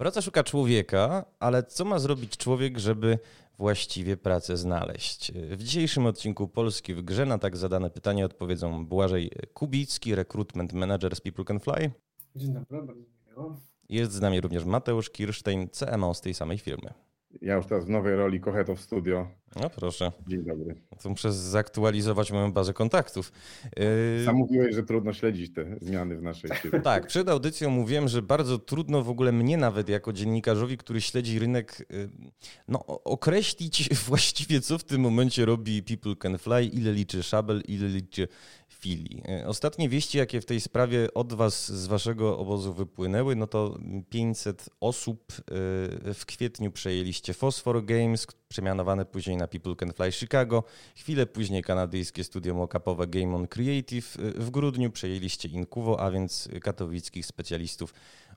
Praca szuka człowieka, ale co ma zrobić człowiek, żeby właściwie pracę znaleźć? W dzisiejszym odcinku Polski w grze na tak zadane pytanie odpowiedzą Błażej Kubicki, recruitment manager z People Can Fly. Dzień dobry, bardzo miło. Jest z nami również Mateusz Kirsztein, CMO z tej samej firmy. Ja już teraz w nowej roli Kocheto w studio. No proszę. Dzień dobry. To muszę zaktualizować moją bazę kontaktów. Yy... Sam mówiłeś, że trudno śledzić te zmiany w naszej firmie. Tak, przed audycją mówiłem, że bardzo trudno w ogóle mnie nawet jako dziennikarzowi, który śledzi rynek, yy, no, określić właściwie, co w tym momencie robi People Can Fly, ile liczy Szabel, ile liczy Fili. Yy, ostatnie wieści, jakie w tej sprawie od was z waszego obozu wypłynęły, no to 500 osób w kwietniu przejęliście Phosphor Games, przemianowane później na People Can Fly Chicago. Chwilę później kanadyjskie studio mockupowe Game On Creative. W grudniu przejęliście Inkuwo, a więc katowickich specjalistów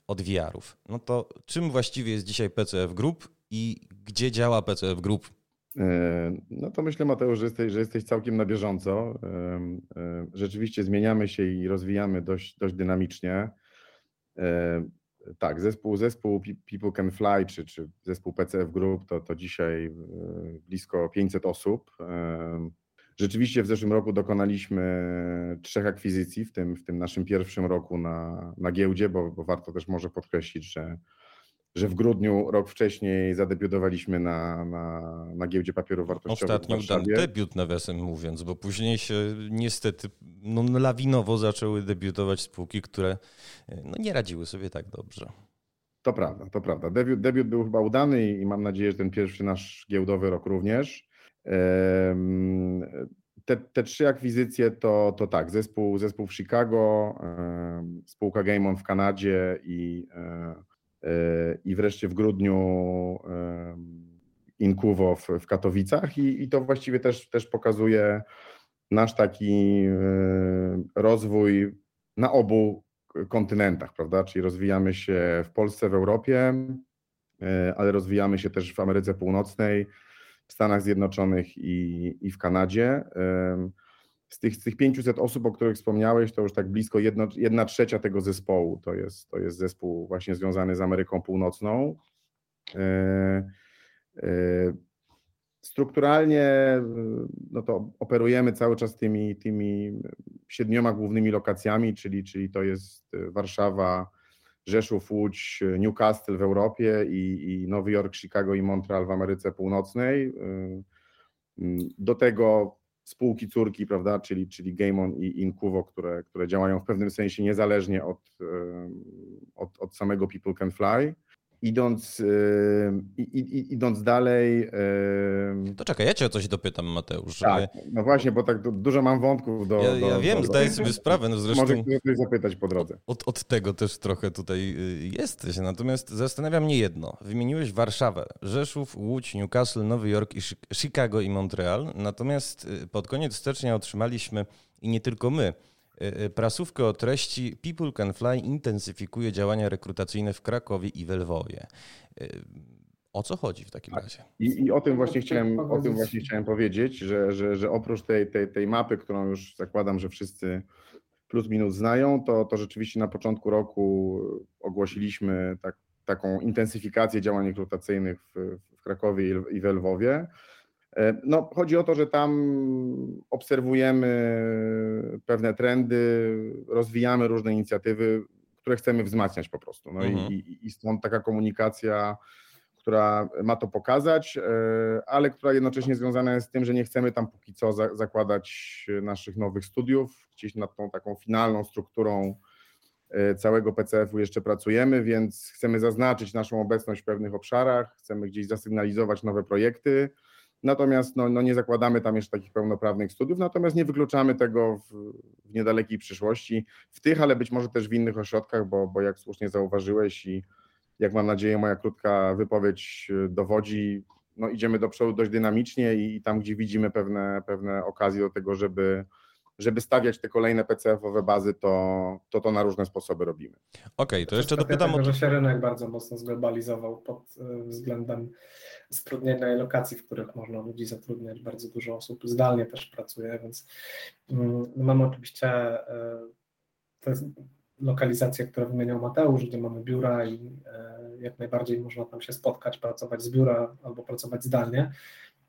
od VR-ów. No to czym właściwie jest dzisiaj PCF Group i gdzie działa PCF Group? E, no to myślę, Mateusz, że jesteś, że jesteś całkiem na bieżąco. E, rzeczywiście zmieniamy się i rozwijamy dość, dość dynamicznie tak, zespół, zespół People Can Fly, czy, czy zespół PCF Group, to, to dzisiaj e, blisko 500 osób. E, rzeczywiście w zeszłym roku dokonaliśmy trzech akwizycji, w tym, w tym naszym pierwszym roku na, na giełdzie, bo, bo warto też może podkreślić, że że w grudniu, rok wcześniej, zadebiutowaliśmy na, na, na giełdzie papierów wartościowych. Ostatnio udany debiut, nawiasem mówiąc, bo później się niestety no, lawinowo zaczęły debiutować spółki, które no, nie radziły sobie tak dobrze. To prawda, to prawda. Debiut, debiut był chyba udany i mam nadzieję, że ten pierwszy nasz giełdowy rok również. Te, te trzy akwizycje to, to tak, zespół, zespół w Chicago, spółka Game On w Kanadzie i i wreszcie w grudniu Inkuwo w, w Katowicach i, i to właściwie też, też pokazuje nasz taki rozwój na obu kontynentach, prawda? Czyli rozwijamy się w Polsce, w Europie, ale rozwijamy się też w Ameryce Północnej, w Stanach Zjednoczonych i, i w Kanadzie z tych, z tych 500 osób, o których wspomniałeś, to już tak blisko jedna trzecia tego zespołu to jest, to jest zespół właśnie związany z Ameryką Północną. E, e, strukturalnie no to operujemy cały czas tymi, tymi siedmioma głównymi lokacjami, czyli, czyli to jest Warszawa, Rzeszów, Łódź, Newcastle w Europie i, i Nowy Jork, Chicago i Montreal w Ameryce Północnej. E, do tego spółki córki, prawda, czyli, czyli Gameon i Incuvo, które, które działają w pewnym sensie niezależnie od, od, od samego People Can Fly. Idąc, yy, idąc dalej. Yy, to czekaj, ja cię o coś dopytam, Mateusz. Żeby... Tak, no właśnie, bo tak dużo mam wątków do. Ja, ja wiem, do, zdaję do... sobie sprawę. No zresztą Może ktoś zapytać po drodze. Od, od tego też trochę tutaj y, jesteś. Natomiast zastanawia mnie jedno. Wymieniłeś Warszawę, Rzeszów, Łódź, Newcastle, Nowy Jork, i Chicago i Montreal. Natomiast y, pod koniec stycznia otrzymaliśmy, i nie tylko my, Y, y, prasówkę o treści People Can Fly intensyfikuje działania rekrutacyjne w Krakowie i w Lwowie. Y, o co chodzi w takim tak. razie? I, I, o tym właśnie chciałem, o tym właśnie chciałem powiedzieć, że, że, że oprócz tej, tej, tej mapy, którą już zakładam, że wszyscy plus minus znają, to, to rzeczywiście na początku roku ogłosiliśmy tak, taką intensyfikację działań rekrutacyjnych w, w Krakowie i w Lwowie. E, no, chodzi o to, że tam obserwujemy pewne trendy, rozwijamy różne inicjatywy, które chcemy wzmacniać po prostu. No mhm. i, i stąd taka komunikacja, która ma to pokazać, e, ale która jednocześnie związana jest z tym, że nie chcemy tam póki co za, zakładać naszych nowych studiów. Gdzieś nad tą taką finalną strukturą e, całego PCF-u jeszcze pracujemy, więc chcemy zaznaczyć naszą obecność w pewnych obszarach, chcemy gdzieś zasygnalizować nowe projekty Natomiast no, no nie zakładamy tam jeszcze takich pełnoprawnych studiów, natomiast nie wykluczamy tego w, w, niedalekiej przyszłości, w tych, ale być może też w innych ośrodkach, bo, bo jak słusznie zauważyłeś i jak mam nadzieję moja krótka wypowiedź dowodzi, no idziemy do przodu dość dynamicznie i tam, gdzie widzimy pewne, pewne okazje do tego, żeby żeby stawiać te kolejne PCF-owe bazy, to, to to na różne sposoby robimy. Okej, okay, to jeszcze dopytam tego, o... że się rynek bardzo mocno zglobalizował pod e, względem zatrudnienia i lokacji, w których można ludzi zatrudniać. Bardzo dużo osób zdalnie też pracuje, więc mm, mamy oczywiście e, to jest lokalizacje, które wymieniał Mateusz, gdzie mamy biura i jak najbardziej można tam się spotkać, pracować z biura albo pracować zdalnie.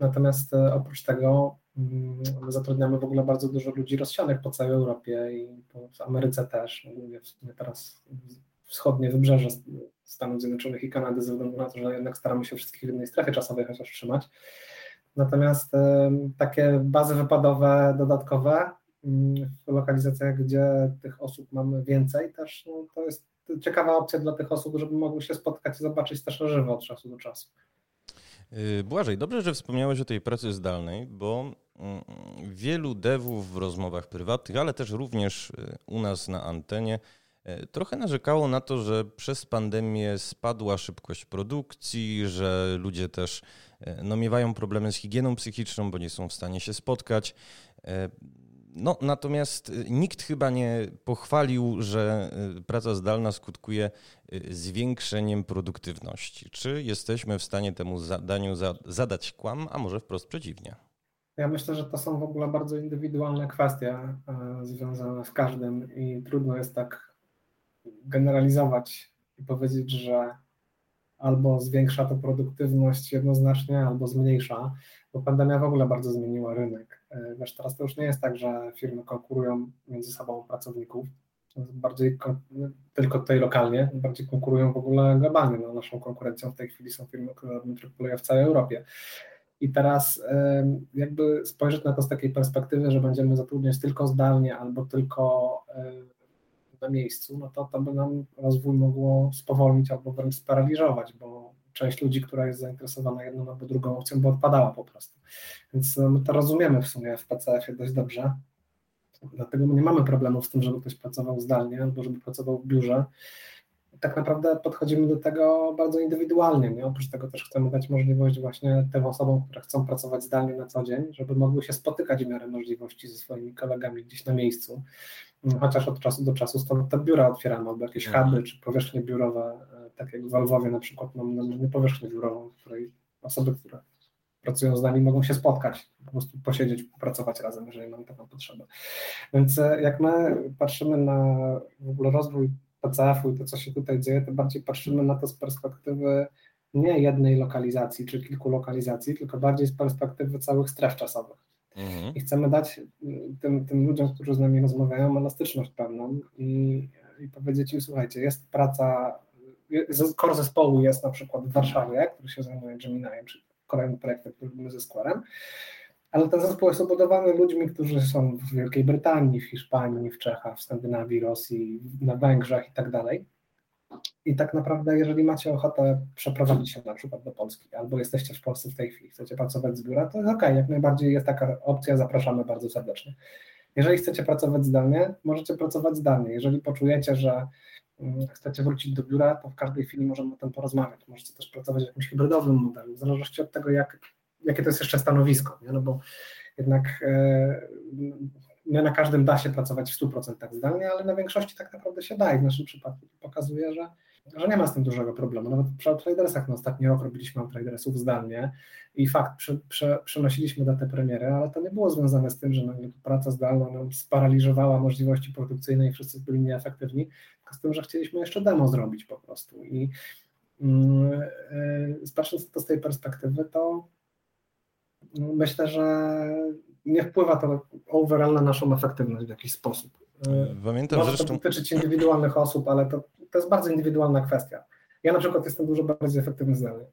Natomiast oprócz tego my zatrudniamy w ogóle bardzo dużo ludzi rozsianych po całej Europie i w Ameryce też. W sumie teraz wschodnie wybrzeże Stanów Zjednoczonych i Kanady, ze względu na to, że jednak staramy się wszystkich w jednej strefie czasowej chociaż trzymać. Natomiast takie bazy wypadowe dodatkowe mm, w lokalizacjach, gdzie tych osób mamy więcej, też no, to jest ciekawa opcja dla tych osób, żeby mogły się spotkać i zobaczyć też na żywo od czasu do czasu. Y, Błażej, dobrze, że wspomniałeś o tej pracy zdalnej, bo mm, wielu devów w rozmowach prywatnych, ale też również y, u nas na antenie E, trochę narzekało na to, że przez pandemię spadła szybkość produkcji, że ludzie też e, no, miewają problemy z higieną psychiczną, bo nie są w stanie się spotkać. No, natomiast nikt chyba nie pochwalił, że praca zdalna skutkuje zwiększeniem produktywności. Czy jesteśmy w stanie temu zadaniu zadać kłam, a może wprost przeciwnie? Ja myślę, że to są w ogóle bardzo indywidualne kwestie związane z każdym i trudno jest tak generalizować i powiedzieć, że albo zwiększa to produktywność jednoznacznie, albo zmniejsza, bo pandemia w ogóle bardzo zmieniła rynek. E, wiesz, teraz to już nie jest tak, że firmy konkurują między sobą pracowników, bardziej tylko tutaj lokalnie, bardziej konkurują w ogóle globalnie. No, naszą konkurencją w tej chwili są firmy, które robią w całej Europie. I teraz jakby spojrzeć na to z takiej perspektywy, że będziemy zatrudniać tylko zdalnie albo tylko na miejscu, no to to by nam rozwój mogło spowolnić albo wręcz sparaliżować, bo część ludzi, która jest zainteresowana jedną albo drugą opcją, by odpadała po prostu. Więc my to rozumiemy w sumie w PCF-ie dość dobrze. Dlatego my nie mamy problemów z tym, żeby ktoś pracował zdalnie albo żeby pracował w biurze. Tak naprawdę podchodzimy do tego bardzo indywidualnie. Nie? Oprócz tego też chcemy dać możliwość właśnie tym osobom, które chcą pracować zdalnie na co dzień, żeby mogły się spotykać w miarę możliwości ze swoimi kolegami gdzieś na miejscu chociaż od czasu do czasu stąd te biura otwieramy, albo jakieś mhm. huby czy powierzchnie biurowe, e, tak jak w Lwowie na przykład mamy powierzchnię biurową, w której osoby, które pracują z nami, mogą się spotkać, po prostu posiedzieć, popracować razem, jeżeli mamy taką potrzebę. Więc e, jak my patrzymy na w ogóle rozwój PCF-u i to, co się tutaj dzieje, to bardziej patrzymy na to z perspektywy nie jednej lokalizacji czy kilku lokalizacji, tylko bardziej z perspektywy całych stref czasowych. Mhm. I chcemy dać y, tym, tym ludziom, którzy z nami rozmawiają, elastyczność pewną i, i powiedzieć im, słuchajcie, jest praca, core zespołu jest na przykład w Warszawie, który się zajmuje Gemini'em, czy kolejnym projektem, który robimy ze Square'em, ale ten zespół jest obudowany ludźmi, którzy są w Wielkiej Brytanii, w Hiszpanii, w Czechach, w Skandynawii, Rosji, na Węgrzech i tak dalej. I tak naprawdę, jeżeli macie ochotę przeprowadzić się na przykład do Polski, albo jesteście w Polsce w tej chwili, chcecie pracować z biura, to jest ok, jak najbardziej jest taka opcja, zapraszamy bardzo serdecznie. Jeżeli chcecie pracować zdalnie, możecie pracować zdalnie. Jeżeli poczujecie, że mm, chcecie wrócić do biura, to w każdej chwili możemy o tym porozmawiać. Możecie też pracować w jakimś hybrydowym modelu, w zależności od tego, jak, jakie to jest jeszcze stanowisko, nie? no bo jednak e, nie na każdym da się pracować w 100% zdalnie, ale na większości tak naprawdę się da i w naszym przypadku pokazuje, że, że nie ma z tym dużego problemu. Nawet przy Outridersach na ostatni rok robiliśmy Outridersów zdalnie i fakt, prze, prze, przenosiliśmy datę premiery, ale to nie było związane z tym, że praca zdalna nam sparaliżowała możliwości produkcyjne i wszyscy byli nieefektywni, tylko z tym, że chcieliśmy jeszcze demo zrobić po prostu i yy, patrząc to z tej perspektywy, to myślę, że nie wpływa to overall na naszą efektywność w jakiś sposób. Pamiętam Może zresztą... to dotyczyć indywidualnych osób, ale to, to jest bardzo indywidualna kwestia. Ja na przykład jestem dużo bardziej efektywny zdalnie.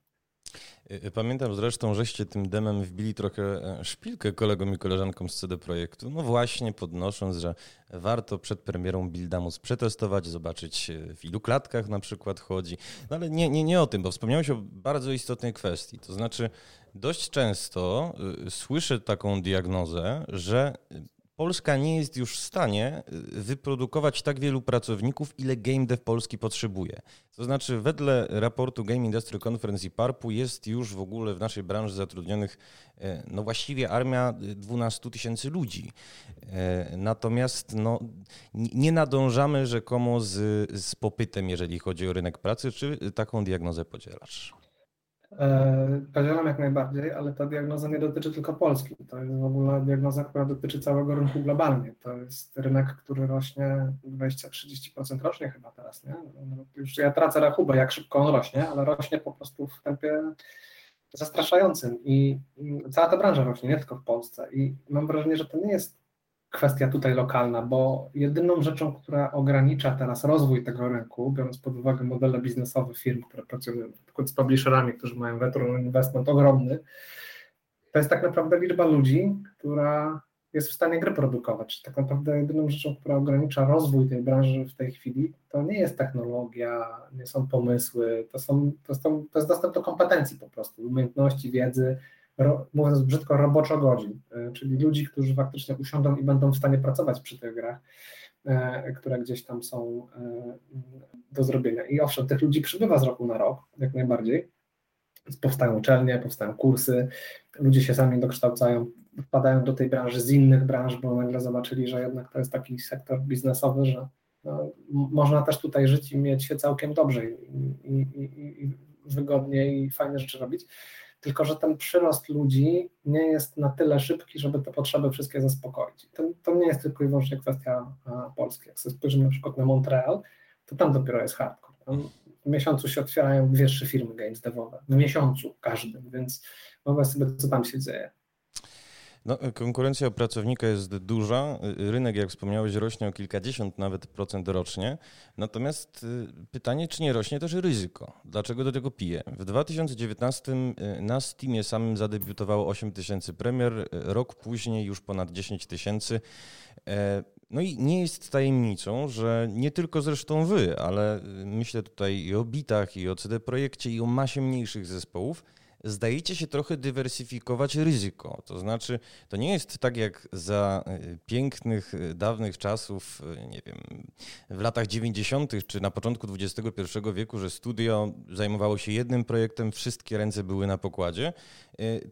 Y, y, pamiętam zresztą, żeście tym demem wbili trochę e, szpilkę kolegom i koleżankom z CD Projektu. No właśnie podnosząc, że warto przed premierą Buildamus przetestować, zobaczyć e, w ilu klatkach na przykład chodzi. No ale nie, nie, nie o tym, bo wspomniałeś o bardzo istotnej kwestii. To znaczy dość często y, słyszę taką diagnozę, że Polska nie jest już w stanie y, wyprodukować tak wielu pracowników, ile game dev Polski potrzebuje. To znaczy, wedle raportu Game Industry Conference i PARP-u jest już w ogóle w naszej branży zatrudnionych y, no właściwie armia 12 tysięcy ludzi. Natomiast no, nie nadążamy rzekomo z, z popytem, jeżeli chodzi o rynek pracy. Czy taką diagnozę podzielasz? E, podzielam jak najbardziej, ale ta diagnoza nie dotyczy tylko Polski. To jest w ogóle diagnoza, która dotyczy całego rynku globalnie. To jest rynek, który rośnie 20-30% rocznie chyba teraz, nie? Już ja tracę rachubę, jak szybko on rośnie, ale rośnie po prostu w tempie zastraszającym i cała ta branża rośnie, nie tylko w Polsce. I mam wrażenie, że to nie jest kwestia tutaj lokalna, bo jedyną rzeczą, która ogranicza teraz rozwój tego rynku, biorąc pod uwagę modele biznesowe firm, które pracują z publisherami, którzy mają return investment ogromny, to jest tak naprawdę liczba ludzi, która jest w stanie gry produkować. Tak naprawdę jedyną rzeczą, która ogranicza rozwój tej branży w tej chwili, to nie jest technologia, nie są pomysły, to, są, to, są, to jest dostęp do kompetencji po prostu, umiejętności, wiedzy, ro, mówiąc brzydko, roboczo godzin, e, czyli ludzi, którzy faktycznie usiądą i będą w stanie pracować przy tych grach, e, które gdzieś tam są e, do zrobienia. I owszem, tych ludzi przybywa z roku na rok, jak najbardziej. Powstają uczelnie, powstają kursy, ludzie się sami dokształcają, wpadają do tej branży z innych branż, bo nagle zobaczyli, że jednak to jest taki sektor biznesowy, że no, można też tutaj żyć i mieć się całkiem dobrze i, i, i, i wygodnie i fajne rzeczy robić tylko że ten przyrost ludzi nie jest na tyle szybki, żeby te potrzeby wszystkie zaspokoić. To, to nie jest tylko i wyłącznie kwestia Polski. Jak sobie spojrzymy na przykład na Montreal, to tam dopiero jest hardcore. Tam w miesiącu się otwierają dwie, trzy firmy games devowe. W miesiącu każdym, więc wyobraź sobie, co tam się dzieje. No, konkurencja pracownika jest duża. Rynek, jak wspomniałeś, rośnie o kilkadziesiąt nawet procent rocznie. Natomiast y, pytanie, czy nie rośnie też ryzyko? Dlaczego do tego piję? W 2019 y, na Steamie samym zadebiutowało 8 tysięcy premier, rok później już ponad 10 tysięcy. E, no i nie jest tajemnicą, że nie tylko zresztą wy, ale myślę tutaj i o bitach, i o CD Projekcie, i o masie mniejszych zespołów, zdajecie się trochę dywersyfikować ryzyko. To znaczy, to nie jest tak jak za e, pięknych, e, dawnych czasów, e, nie wiem, w latach 90. czy na początku XXI wieku, że studio zajmowało się jednym projektem, wszystkie ręce były na pokładzie,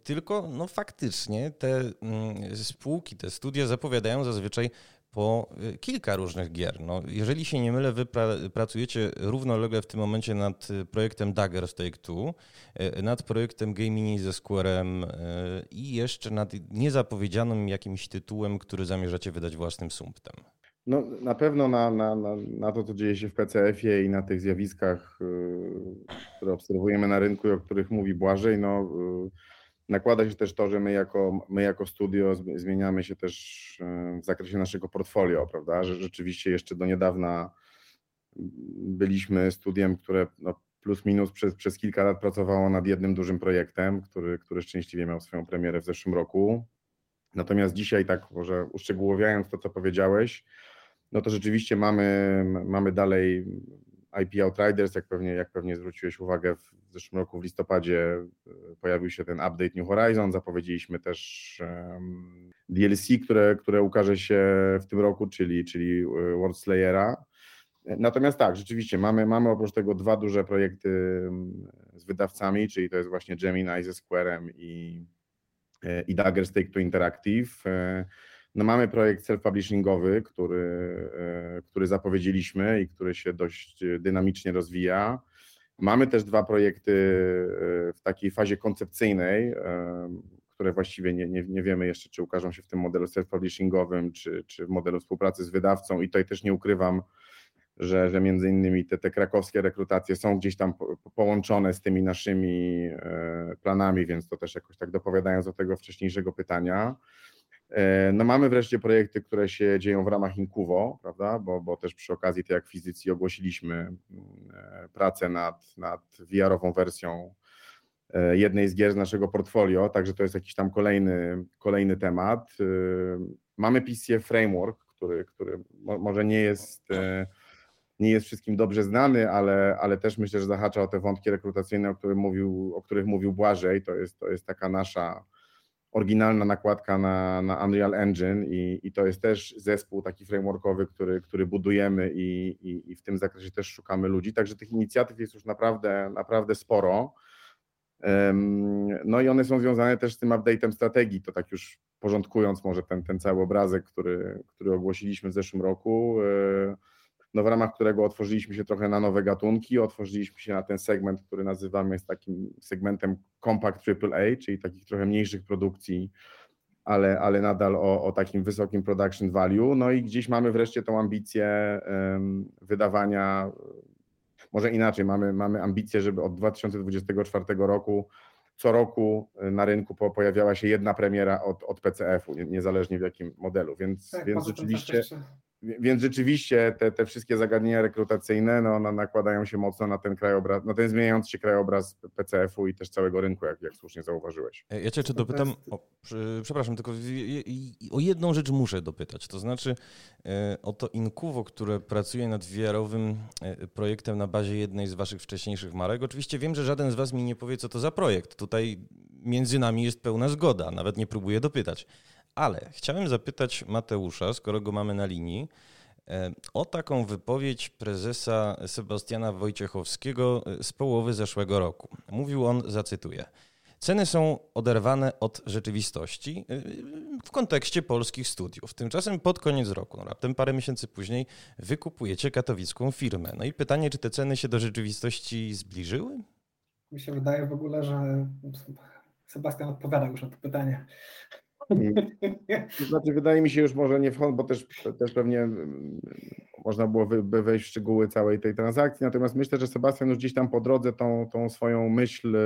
tylko no faktycznie te mm, spółki, te studia zapowiadają zazwyczaj po y, kilka różnych gier. No, jeżeli się nie mylę, wy pra pracujecie równolegle w tym momencie nad y, projektem Dagger Take Two, y, nad projektem Gaming ze Square'em i jeszcze nad niezapowiedzianym jakimś tytułem, który zamierzacie wydać własnym sumptem. No, na pewno na, na, na, na to, co dzieje się w PCF-ie i na tych zjawiskach, które obserwujemy na rynku i o których mówi Błażej, no, Nakłada się też to, że my jako, my jako studio zmieniamy się też e, w zakresie naszego portfolio, prawda? Że rzeczywiście jeszcze do niedawna byliśmy studiem, które no plus minus przez, przez kilka lat pracowało nad jednym dużym projektem, który, który szczęśliwie miał swoją premierę w zeszłym roku. Natomiast dzisiaj, tak może uszczegółowiając to, co powiedziałeś, no to rzeczywiście mamy, mamy dalej IP Outriders, jak pewnie, jak pewnie zwróciłeś uwagę, w zeszłym roku w listopadzie e, pojawił się ten update New Horizon, zapowiedzieliśmy też DLC, które, które ukaże się w tym roku, czyli, czyli e, World Slayera. Natomiast tak, rzeczywiście mamy, mamy oprócz tego dwa duże projekty z wydawcami, czyli to jest właśnie Gemini ze Squarem i, e, i Dagger Take to Interactive. No mamy projekt self-publishingowy, który, e, który zapowiedzieliśmy i który się dość dynamicznie rozwija. Mamy też dwa projekty e, w takiej fazie koncepcyjnej, e, które właściwie nie, nie, nie wiemy jeszcze, czy ukażą się w tym modelu self-publishingowym, czy, czy w modelu współpracy z wydawcą. I tutaj też nie ukrywam, że, że między innymi te, te krakowskie rekrutacje są gdzieś tam po, połączone z tymi naszymi planami, więc to też jakoś tak dopowiadając do tego wcześniejszego pytania. E, no mamy wreszcie projekty, które się dzieją w ramach Inkuwo, prawda, bo, bo też przy okazji tej akwizycji ogłosiliśmy mm, e, pracę nad, nad VR-ową wersją e, jednej z gier z naszego portfolio, także to jest jakiś tam kolejny, kolejny temat. Mamy PCF Framework, który, który może nie jest, nie jest wszystkim dobrze znany, ale, ale też myślę, że zahacza o te wątki rekrutacyjne, o których mówił, o których mówił Błażej. To jest, to jest taka nasza oryginalna nakładka na, na Unreal Engine i, i to jest też zespół taki frameworkowy, który, który budujemy i, i, i w tym zakresie też szukamy ludzi. Także tych inicjatyw jest już naprawdę, naprawdę sporo. No i one są związane też z tym update'em strategii, to tak już porządkując może ten, ten cały obrazek, który, który ogłosiliśmy w zeszłym roku. E, no w ramach którego otworzyliśmy się trochę na nowe gatunki, otworzyliśmy się na ten segment, który nazywamy jest takim segmentem Compact AAA, czyli takich trochę mniejszych produkcji, ale, ale nadal o, o takim wysokim production value. No i gdzieś mamy wreszcie tą ambicję um, wydawania, może inaczej, mamy, mamy ambicję, żeby od 2024 roku co roku na rynku pojawiała się jedna premiera od, od PCF-u, niezależnie w jakim modelu, więc, tak, więc rzeczywiście więc rzeczywiście te, te wszystkie zagadnienia rekrutacyjne no, no, nakładają się mocno na ten krajobraz, na ten zmieniający się krajobraz PCF-u i też całego rynku, jak, jak słusznie zauważyłeś. E, ja cię jeszcze dopytam, o, przepraszam, tylko o jedną rzecz muszę dopytać, to znaczy e, o to Inkuwo, które pracuje nad VR-owym e, projektem na bazie jednej z waszych wcześniejszych marek. Oczywiście wiem, że żaden z was mi nie powie, co to za projekt. Tutaj między nami jest pełna zgoda, nawet nie próbuję dopytać. Ale chciałem zapytać Mateusza, skoro go mamy na linii, e, o taką wypowiedź prezesa Sebastiana Wojciechowskiego e, z połowy zeszłego roku. Mówił on, zacytuję. Ceny są oderwane od rzeczywistości e, w kontekście polskich studiów. Tymczasem pod koniec roku, no raptem parę miesięcy później, wykupujecie katowicką firmę. No i pytanie, czy te ceny się do rzeczywistości zbliżyły? Mi się wydaje w ogóle, że Sebastian odpowiadał już na to pytanie. To znaczy, wydaje mi się już może nie wchodzę, bo też, też pewnie mm, można byłoby wejść w szczegóły całej tej transakcji, natomiast myślę, że Sebastian już gdzieś tam po drodze tą, tą swoją myśl,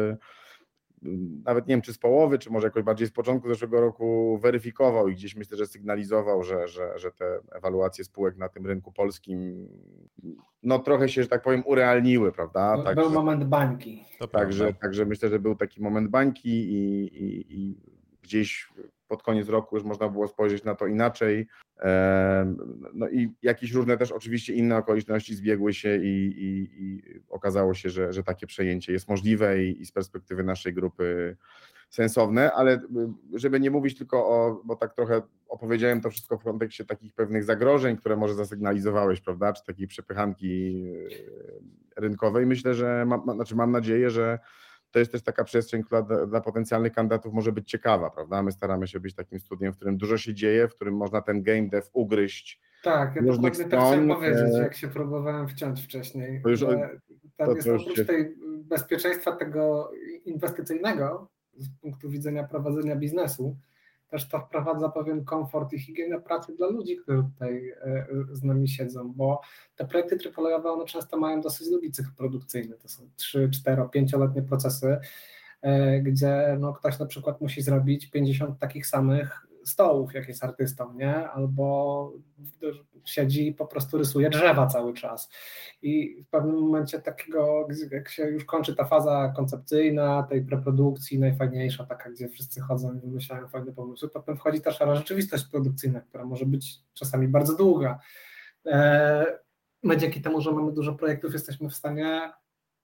mm, nawet nie wiem czy z połowy, czy może jakoś bardziej z początku zeszłego roku weryfikował i gdzieś myślę, że sygnalizował, że, że, że te ewaluacje spółek na tym rynku polskim no trochę się, że tak powiem, urealniły, prawda? Był także, moment bańki. Także, także myślę, że był taki moment bańki i, i, i gdzieś pod koniec roku już można było spojrzeć na to inaczej. No i jakieś różne też oczywiście inne okoliczności zbiegły się i, i, i okazało się, że, że takie przejęcie jest możliwe i, i z perspektywy naszej grupy sensowne, ale żeby nie mówić tylko o, bo tak trochę opowiedziałem to wszystko w kontekście takich pewnych zagrożeń, które może zasygnalizowałeś, prawda, czy takiej przepychanki e, rynkowej, myślę, że mam, znaczy mam nadzieję, że to jest też taka przestrzeń, która dla, dla, potencjalnych kandydatów może być ciekawa, prawda? My staramy się być takim studiem, w którym dużo się dzieje, w którym można ten game dev ugryźć. Tak, ja różnych stron. powiedzieć, jak się próbowałem wciąć wcześniej. To już, tam to, jest to oprócz się... tej bezpieczeństwa tego inwestycyjnego z punktu widzenia prowadzenia biznesu, też to wprowadza pewien komfort i higienę pracy dla ludzi, którzy tutaj e, z nami siedzą, bo te projekty triplejowe, one często mają dosyć długi cykl produkcyjny, to są 3, 4, 5-letnie procesy, e, gdzie no, ktoś na przykład musi zrobić 50 takich samych stołów, jak jest artystą, nie? Albo siedzi i po prostu rysuje drzewa cały czas. I w pewnym momencie takiego, jak się już kończy ta faza koncepcyjna, tej preprodukcji, najfajniejsza, taka, gdzie wszyscy chodzą i wymyślają fajne pomysły, potem wchodzi ta szara rzeczywistość produkcyjna, która może być czasami bardzo długa. E, my dzięki temu, że mamy dużo projektów, jesteśmy w stanie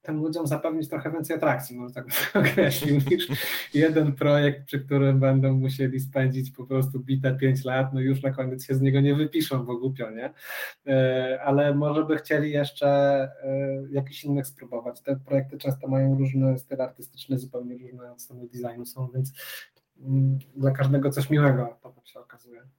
tym ludziom zapewnić trochę więcej atrakcji, może tak określił, niż jeden projekt, przy którym będą musieli spędzić po prostu bite 5 lat, no już na koniec się z niego nie wypiszą, bo głupio, nie? E, ale może by chcieli jeszcze e, jakiś innych spróbować. Te projekty często mają różny styl artystyczny, zupełnie różne od strony designu są, więc mm, dla każdego coś miłego potem się okazuje.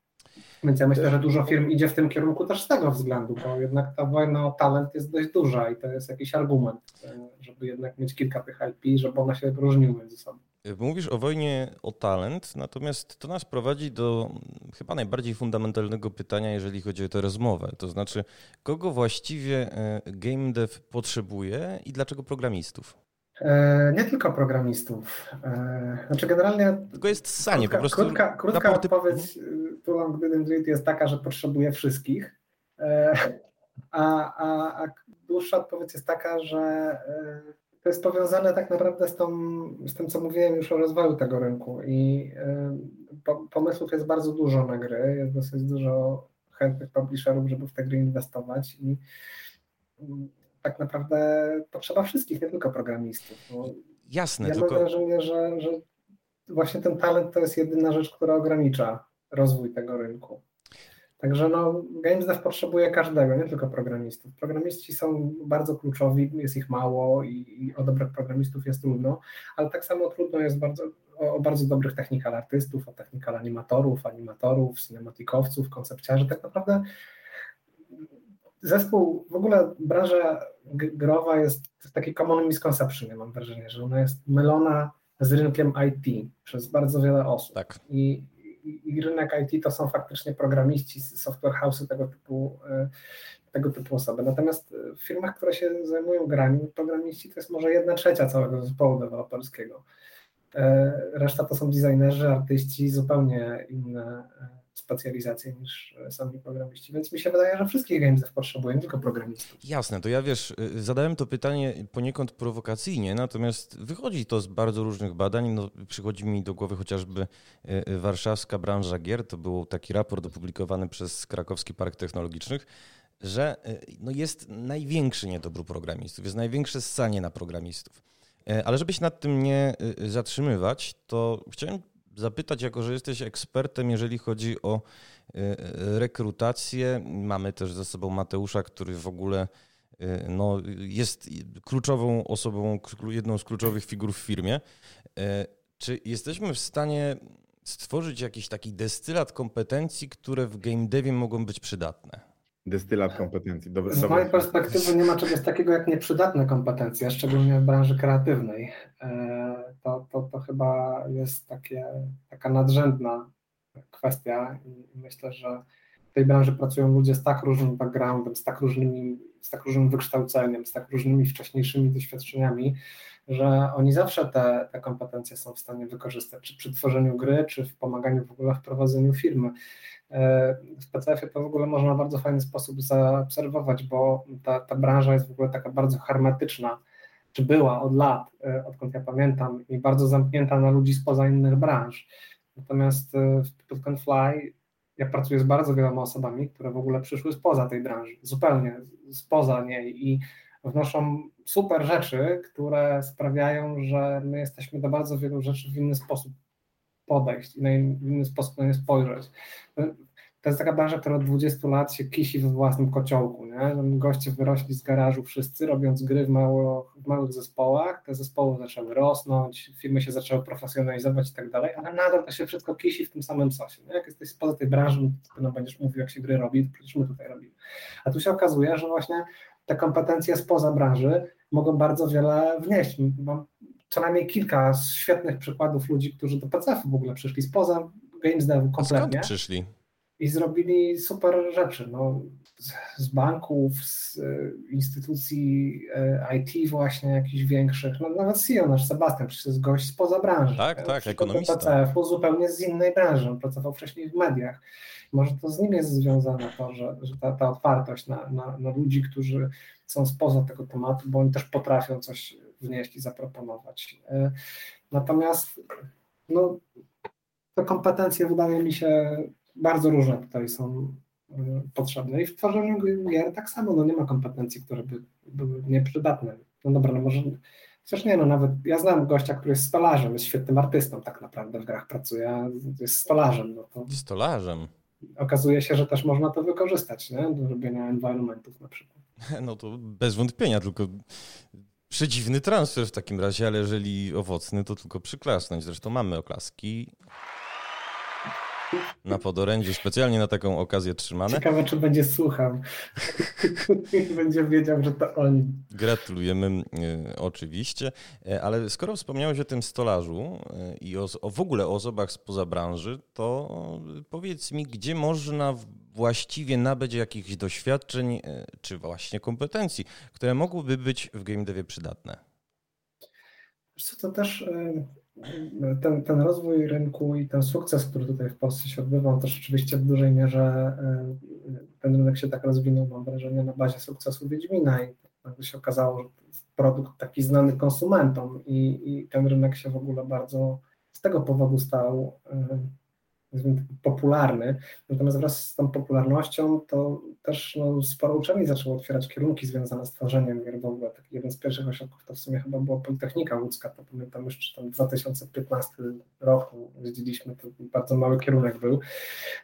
Więc ja myślę, że dużo firm idzie w tym kierunku też z tego względu, bo jednak ta wojna o talent jest dość duża i to jest jakiś argument, e, żeby jednak mieć kilka tych IP, żeby one się różniły między sobą. Mówisz o wojnie o talent, natomiast to nas prowadzi do chyba najbardziej fundamentalnego pytania, jeżeli chodzi o tę rozmowę. To znaczy, kogo właściwie e, game dev potrzebuje i dlaczego programistów? E, nie tylko programistów. Znaczy generalnie. Tylko jest sanie krótka, po prostu. Krótka, krótka odpowiedź Too Long Didn't Read jest taka, że potrzebuje wszystkich. E, a, a, a dłuższa odpowiedź jest taka, że e, to jest powiązane tak naprawdę z, tą, z tym, co mówiłem już o rozwoju tego rynku. I pomysłów jest bardzo dużo na gry, jest dosyć dużo chętnych publisherów, żeby w te gry inwestować. I tak naprawdę potrzeba wszystkich, nie tylko programistów. Jasne. Ja tylko... mam wrażenie, że, że właśnie ten talent to jest jedyna rzecz, która ogranicza rozwój tego rynku. Także no, Games Dev potrzebuje każdego, nie tylko programistów. Programiści są bardzo kluczowi, jest ich mało i, i o dobrych programistów jest trudno, ale tak samo trudno jest bardzo, o, o bardzo dobrych technikal artystów, o technikal animatorów, animatorów, cinematikowców, koncepciarzy. Tak naprawdę zespół, w ogóle branża growa jest taki common misconception, ja mam wrażenie, że ona jest mylona z rynkiem IT przez bardzo wiele osób. Tak. I, i, i rynek IT to są faktycznie programiści, software house'y tego typu, e, tego typu osoby. Natomiast w firmach, które się zajmują grami, programiści to jest może jedna trzecia całego zespołu deweloperskiego. E, reszta to są designerzy, artyści, zupełnie inne e, specjalizację niż sami programiści. Więc mi się wydaje, że wszystkich game dev potrzebują, tylko programistów. Jasne, to ja wiesz, y, zadałem to pytanie poniekąd prowokacyjnie, natomiast wychodzi to z bardzo różnych badań. No, przychodzi mi do głowy chociażby y, warszawska branża gier. To był taki raport opublikowany przez Krakowski Park Technologicznych że no jest największy niedobór programistów, jest największe ssanie na programistów. Ale żeby się nad tym nie zatrzymywać, to chciałem zapytać, jako że jesteś ekspertem, jeżeli chodzi o e, e, rekrutację. Mamy też ze sobą Mateusza, który w ogóle e, no, jest kluczową osobą, jedną z kluczowych figur w firmie. Czy jesteśmy w stanie stworzyć jakiś taki destylat kompetencji, które w game devie mogą być przydatne? Destylat kompetencji. Dobre, Z mojej perspektywy nie ma czegoś takiego jak nieprzydatne kompetencje, szczególnie w branży kreatywnej. To, to, to chyba jest takie, taka nadrzędna kwestia i myślę, że w tej branży pracują ludzie z tak różnym backgroundem, z tak, różnymi, z tak różnym wykształceniem, z tak różnymi wcześniejszymi doświadczeniami, że oni zawsze te, te kompetencje są w stanie wykorzystać, czy przy tworzeniu gry, czy w pomaganiu w ogóle w prowadzeniu firmy. W PCF-ie to w ogóle można w bardzo fajny sposób zaobserwować, bo ta, ta branża jest w ogóle taka bardzo hermetyczna, czy była od lat, e, odkąd ja pamiętam, i bardzo zamknięta na ludzi spoza innych branż. Natomiast e, w People Can Fly ja pracuję z bardzo wieloma osobami, które w ogóle przyszły spoza tej branży, zupełnie spoza niej i wnoszą super rzeczy, które sprawiają, że my jesteśmy do bardzo wielu rzeczy w inny sposób podejść i na inny sposób na nie spojrzeć. To jest taka branża, która od 20 lat się kisi we własnym kociołku. Nie? Goście wyrośli z garażu wszyscy, robiąc gry w, mało, w małych zespołach. Te zespoły zaczęły rosnąć, firmy się zaczęły profesjonalizować i tak dalej, ale nadal to się wszystko kisi w tym samym sosie. Nie? Jak jesteś spoza tej branży, to no będziesz mówił, jak się gry robi, to przecież my tutaj robimy. A tu się okazuje, że właśnie te kompetencje spoza branży mogą bardzo wiele wnieść. Mam co najmniej kilka świetnych przykładów ludzi, którzy do PCF w ogóle przyszli spoza games devu kompletnie. Skąd przyszli? I zrobili super rzeczy. No, z, banków, z y, instytucji y, IT właśnie jakichś większych. No, nawet CEO nasz Sebastian, przecież jest gość spoza branży. Tak, tak, ekonomista. PCF-u zupełnie z innej branży. On pracował wcześniej w mediach. Może to z nim jest związane to, że, że ta, ta otwartość na, na, na ludzi, którzy są spoza tego tematu, bo oni też potrafią coś wnieść i zaproponować. E, natomiast no, te kompetencje wydaje mi się bardzo różne tutaj są e, potrzebne i w tworzeniu gier tak samo, no nie ma kompetencji, które by były nieprzydatne. No dobra, no może Chociaż nie, no nawet ja znam gościa, który jest stolarzem, jest świetnym artystą tak naprawdę w grach pracuje, jest stolarzem. No to stolarzem. Okazuje się, że też można to wykorzystać, nie? do robienia environmentów na przykład. No to bez wątpienia, tylko Przedziwny transfer w takim razie, ale jeżeli owocny, to tylko przyklasnąć. Zresztą mamy oklaski na podorędziu, specjalnie na taką okazję trzymane. Ciekawe, czy będzie słuchał. będzie wiedział, że to oni. Gratulujemy y, oczywiście, e, ale skoro wspomniałeś o tym stolarzu y, i o, o, w ogóle o osobach spoza branży, to powiedz mi, gdzie można właściwie nabyć jakichś doświadczeń e, czy właśnie kompetencji, które mogłyby być w game devie przydatne? Co to też e, ten, ten rozwój rynku i ten sukces, który tutaj w Polsce się odbywa, to rzeczywiście w dużej mierze e, ten rynek się tak rozwinął, mam wrażenie, na bazie sukcesu Wiedźmina i nagle się okazało, że produkt taki znany konsumentom i, i ten rynek się w ogóle bardzo z tego powodu stał popularny. Natomiast wraz z tą popularnością to też no, sporo uczelni zaczęło otwierać kierunki związane z tworzeniem gier w ogóle. Taki jeden z pierwszych ośrodków to w sumie chyba była Politechnika Łódzka, to pamiętam jeszcze tam w 2015 roku jeździliśmy, to bardzo mały kierunek był.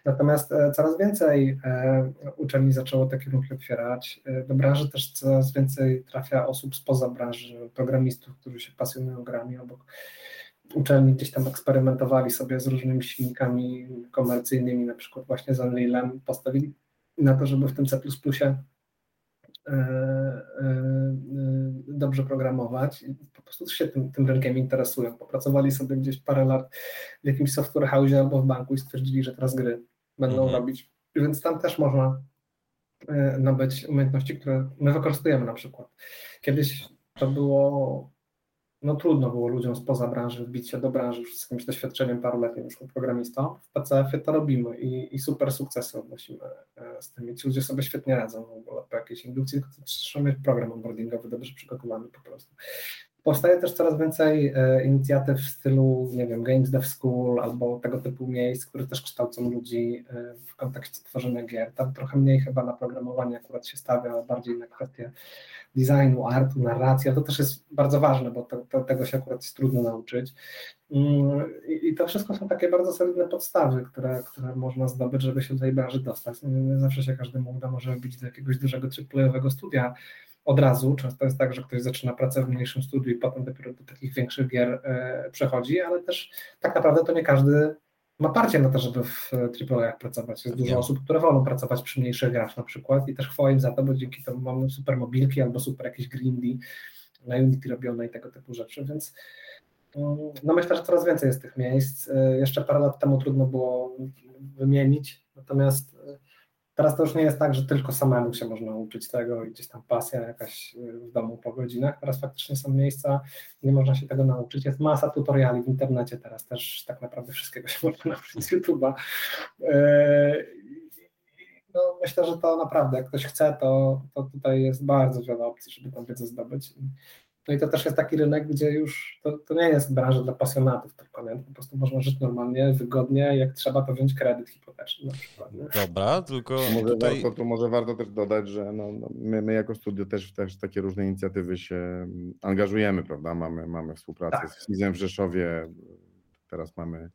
Natomiast e, coraz więcej e, uczelni zaczęło te kierunki otwierać. E, do branży też coraz więcej trafia osób spoza branży, programistów, którzy się pasjonują grami obok uczelni gdzieś tam eksperymentowali sobie z różnymi silnikami komercyjnymi, na przykład właśnie z Unrealem, postawili na to, żeby w tym C++ dobrze programować. Po prostu się tym, tym rynkiem interesują. Popracowali sobie gdzieś parę lat w jakimś software house albo w banku i stwierdzili, że teraz gry będą mhm. robić. Więc tam też można nabyć umiejętności, które my wykorzystujemy na przykład. Kiedyś to było no trudno było ludziom spoza branży wbić się do branży już z jakimś doświadczeniem paruletnim już programistą. W PCF-ie to robimy i, i, super sukcesy odnosimy e, z tym. Ci ludzie sobie świetnie radzą w ogóle po jakiejś indukcji, tylko trzeba mieć program onboardingowy dobrze przygotowany po prostu. Powstaje też coraz więcej e, inicjatyw w stylu, nie wiem, Games Dev School albo tego typu miejsc, które też kształcą ludzi e, w kontekście tworzenia gier. Tam trochę mniej chyba na programowanie akurat się stawia, bardziej na kwestie designu, artu, narracji, to też jest bardzo ważne, bo to, to, tego się akurat jest trudno nauczyć. Mm, I, to wszystko są takie bardzo solidne podstawy, które, które można zdobyć, żeby się do tej branży dostać. Nie, zawsze się każdemu uda może być do jakiegoś dużego trzyplejowego studia od razu. Często jest tak, że ktoś zaczyna pracę w mniejszym studiu i potem dopiero do takich większych gier e, przechodzi, ale też tak naprawdę to nie każdy ma parcie na to, żeby w AAA pracować. Jest dużo osób, które wolą pracować przy mniejszych grach na przykład i też chwała im za to, bo dzięki temu mamy super mobilki albo super jakieś grindy na Unity robione i tego typu rzeczy, więc mm, no myślę, że coraz więcej jest tych miejsc. E, jeszcze parę lat temu trudno było wymienić, natomiast e, Teraz to już nie jest tak, że tylko samemu się można uczyć tego i gdzieś tam pasja jakaś y, w domu po godzinach. Teraz faktycznie są miejsca, nie można się tego nauczyć. Jest masa tutoriali w internecie teraz też tak naprawdę wszystkiego się można nauczyć z YouTube'a. Y, no, myślę, że to naprawdę, jak ktoś chce, to, to tutaj jest bardzo wiele opcji, żeby tam wiedzę zdobyć. No i to też jest taki rynek, gdzie już to, to nie jest branża dla pasjonatów tylko, nie? po prostu można żyć normalnie, wygodnie, jak trzeba to wziąć kredyt hipoteczny na przykład. Nie? Dobra, tylko może tutaj... warto, tu może warto też dodać, że no, no, my, my jako studio też, też w takie różne inicjatywy się angażujemy, prawda? Mamy, mamy współpracę tak. z FIZem w Rzeszowie, teraz mamy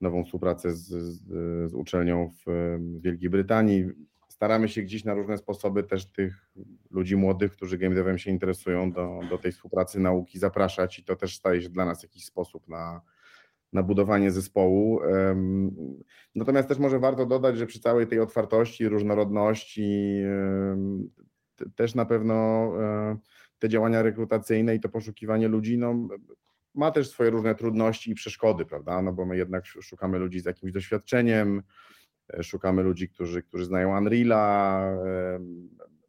nową współpracę z, z, z uczelnią w Wielkiej Brytanii staramy się gdzieś na różne sposoby też tych ludzi młodych, którzy game devem się interesują do, do tej współpracy nauki zapraszać i to też staje się dla nas jakiś sposób na, na budowanie zespołu. Natomiast też może warto dodać, że przy całej tej otwartości, różnorodności też na pewno e, te działania rekrutacyjne i to poszukiwanie ludzi no, ma też swoje różne trudności i przeszkody, prawda? No bo my jednak szukamy ludzi z jakimś doświadczeniem, szukamy ludzi, którzy, którzy znają Unreala. E,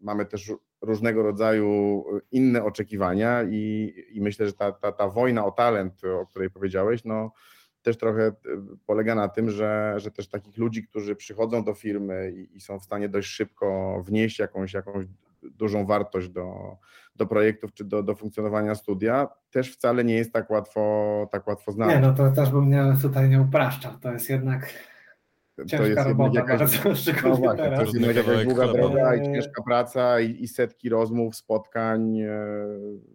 mamy też różnego rodzaju inne oczekiwania i, i myślę, że ta, ta, ta wojna o talent, o której powiedziałeś, no, też trochę e, polega na tym, że, że też takich ludzi, którzy przychodzą do firmy i, i, są w stanie dość szybko wnieść jakąś, jakąś dużą wartość do, do projektów czy do, do funkcjonowania studia, też wcale nie jest tak łatwo, tak łatwo znaleźć. Nie, no to też bym nie, tutaj nie upraszczał. To jest jednak Ciężka to jest robota jakaś, bardzo, no właśnie, To jest jednak jakaś długa droga i ciężka praca i, i, setki rozmów, spotkań, e,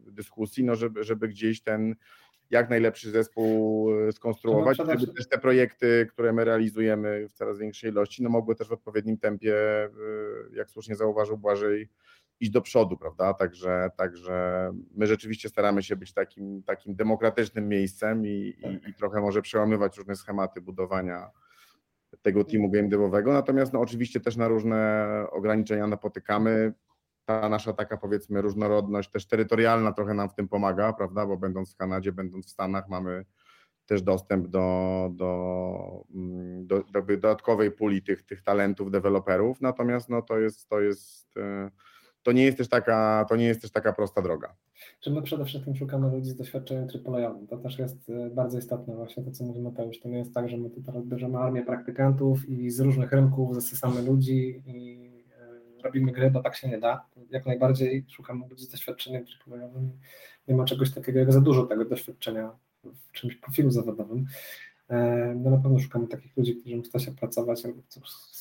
dyskusji, no żeby, żeby gdzieś ten jak najlepszy zespół e, skonstruować, no, żeby też te projekty, które my realizujemy w coraz większej ilości, no mogły też w odpowiednim tempie, e, jak słusznie zauważył Błażej, iść do przodu, prawda? Także, także my rzeczywiście staramy się być takim, takim demokratycznym miejscem i, tak. i, i trochę może przełamywać różne schematy budowania tego teamu game devowego, natomiast no, oczywiście też na różne ograniczenia napotykamy. Ta nasza taka powiedzmy różnorodność też terytorialna trochę nam w tym pomaga, prawda, bo będąc w Kanadzie, będąc w Stanach mamy też dostęp do, do, mm, do, do dodatkowej puli tych, tych talentów deweloperów, natomiast no, to jest, to jest e, to nie jest też taka, to nie jest też taka prosta droga. Czy my przede wszystkim szukamy ludzi z doświadczeniem triplejowym. To też jest e, bardzo istotne właśnie to, co mówi Mateusz. To nie jest tak, że my tutaj bierzemy armię praktykantów i z różnych rynków zasysamy ludzi i e, robimy gry, bo tak się nie da. Jak najbardziej szukamy ludzi z doświadczeniem triplejowym. Nie ma czegoś takiego jak za dużo tego doświadczenia w czymś profilu zawodowym. E, no na pewno szukamy takich ludzi, którzy chcą się pracować,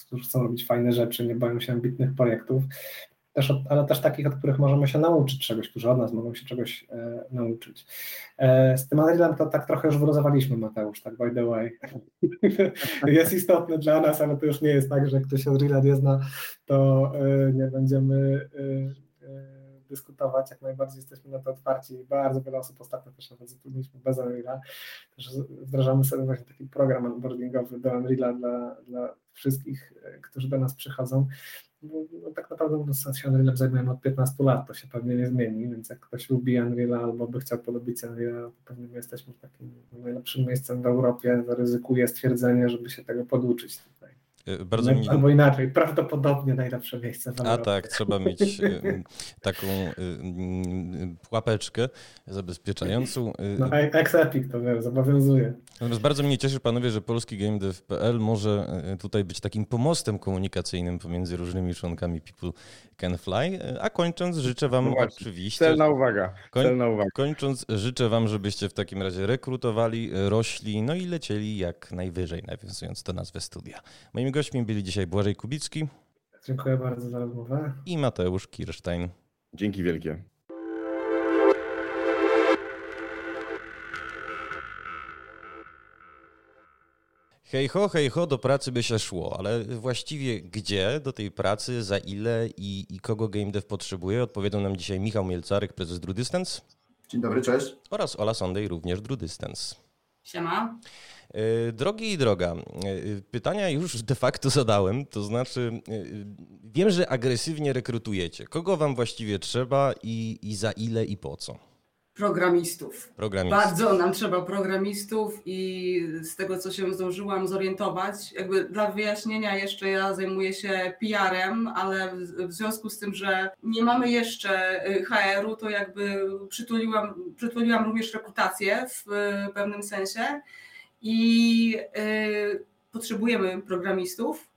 którzy chcą robić fajne rzeczy, nie boją się ambitnych projektów też od, ale też takich, od których możemy się nauczyć czegoś, którzy od nas mogą się czegoś e, nauczyć. E, z tym Unrealem to tak trochę już wyluzowaliśmy, Mateusz, tak by the way. jest istotny dla nas, ale to już nie jest tak, że ktoś Unreala nie zna, to e, nie będziemy e, e, dyskutować, jak najbardziej jesteśmy na to otwarci. Bardzo wiele osób ostatnio też nawet zatrudniliśmy bez Unreala. Też wdrażamy sobie właśnie taki program onboardingowy do Unreala dla, dla wszystkich, e, którzy do nas przychodzą. No, tak naprawdę no, się Unrealem zajmujemy od 15 lat, to się pewnie nie zmieni, więc jak ktoś lubi Unreal albo by chciał polubić Unreal, to pewnie my jesteśmy takim najlepszym miejscem w Europie, zaryzykuję stwierdzenie, żeby się tego poduczyć Y, bardzo mi... Albo inaczej, prawdopodobnie najlepsze miejsce w A tak, trzeba mieć y, taką y, pułapeczkę zabezpieczającą. No, ex-epic to wiem, zobowiązuje. Natomiast bardzo mnie cieszy, panowie, że polski GameDev.pl może tutaj być takim pomostem komunikacyjnym pomiędzy różnymi członkami People Can Fly. A kończąc, życzę wam no oczywiście... Celna uwaga, celna uwaga. Kończąc, życzę wam, żebyście w takim razie rekrutowali, rośli, no i lecieli jak najwyżej, nawiązując do nazwy studia. Moimi gośćmi byli dzisiaj Błażej Kubicki. Dziękuję bardzo za rozmowę. I Mateusz Kirstein. Dzięki wielkie. Hej ho, hej ho, do pracy by się szło, ale właściwie gdzie, do tej pracy, za ile i, i kogo GameDev potrzebuje, odpowiedzą nam dzisiaj Michał Mielcarek, prezes Drew Distance. Dzień dobry, cześć. Oraz Ola Sondej, również Drew Distance. Siema. E, drogi i droga, e, pytania już de facto zadałem, to znaczy e, wiem, że agresywnie rekrutujecie. Kogo wam właściwie trzeba i, i za ile i po co? Programistów. Bardzo nam trzeba programistów i z tego, co się zdążyłam zorientować, jakby dla wyjaśnienia jeszcze ja zajmuję się PR-em, ale w związku z tym, że nie mamy jeszcze HR-u, to jakby przytuliłam, przytuliłam również rekrutację w pewnym sensie i y, potrzebujemy programistów.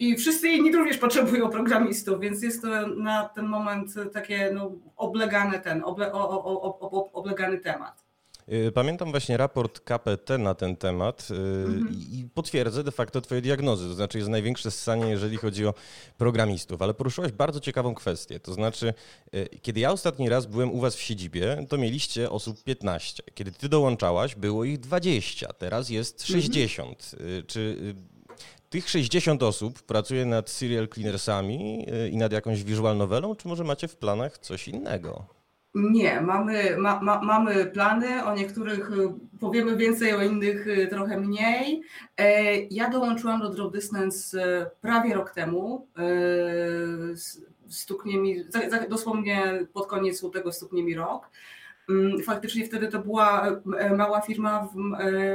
I wszyscy inni również potrzebują programistów, więc jest to na ten moment takie no, oblegany ten, oble, o, o, o, oblegany temat. Y, pamiętam właśnie raport KPT na ten temat y, mhm. i potwierdzę de facto Twoje diagnozy. To znaczy jest największe ssanie, jeżeli chodzi o programistów. Ale poruszyłaś bardzo ciekawą kwestię. To znaczy, y, kiedy ja ostatni raz byłem u Was w siedzibie, to mieliście osób 15. Kiedy Ty dołączałaś, było ich 20. Teraz jest 60. Mhm. Czy tych 60 osób pracuje nad serial cleanersami i nad jakąś visual novelą, czy może macie w planach coś innego? Nie, mamy, ma, ma, mamy plany, o niektórych y, powiemy więcej, o innych y, trochę mniej. E, ja dołączyłam do Draw Distance y, prawie rok temu. Stuknie mi, dosłownie pod koniec tego stuknie mi rok. Mm, faktycznie wtedy to była e, mała firma w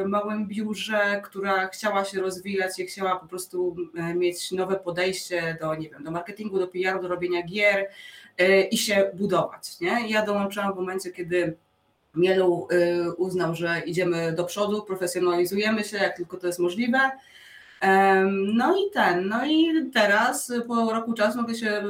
małym biurze, która chciała się rozwijać i chciała po prostu mieć nowe podejście do, nie wiem, do marketingu, do PR, do robienia gier E, i się budować. Nie? Ja dołączyłam w momencie, kiedy Mielu e, uznał, że idziemy do przodu, profesjonalizujemy się, jak tylko to jest możliwe. No i ten, no i teraz po roku czasu nagle się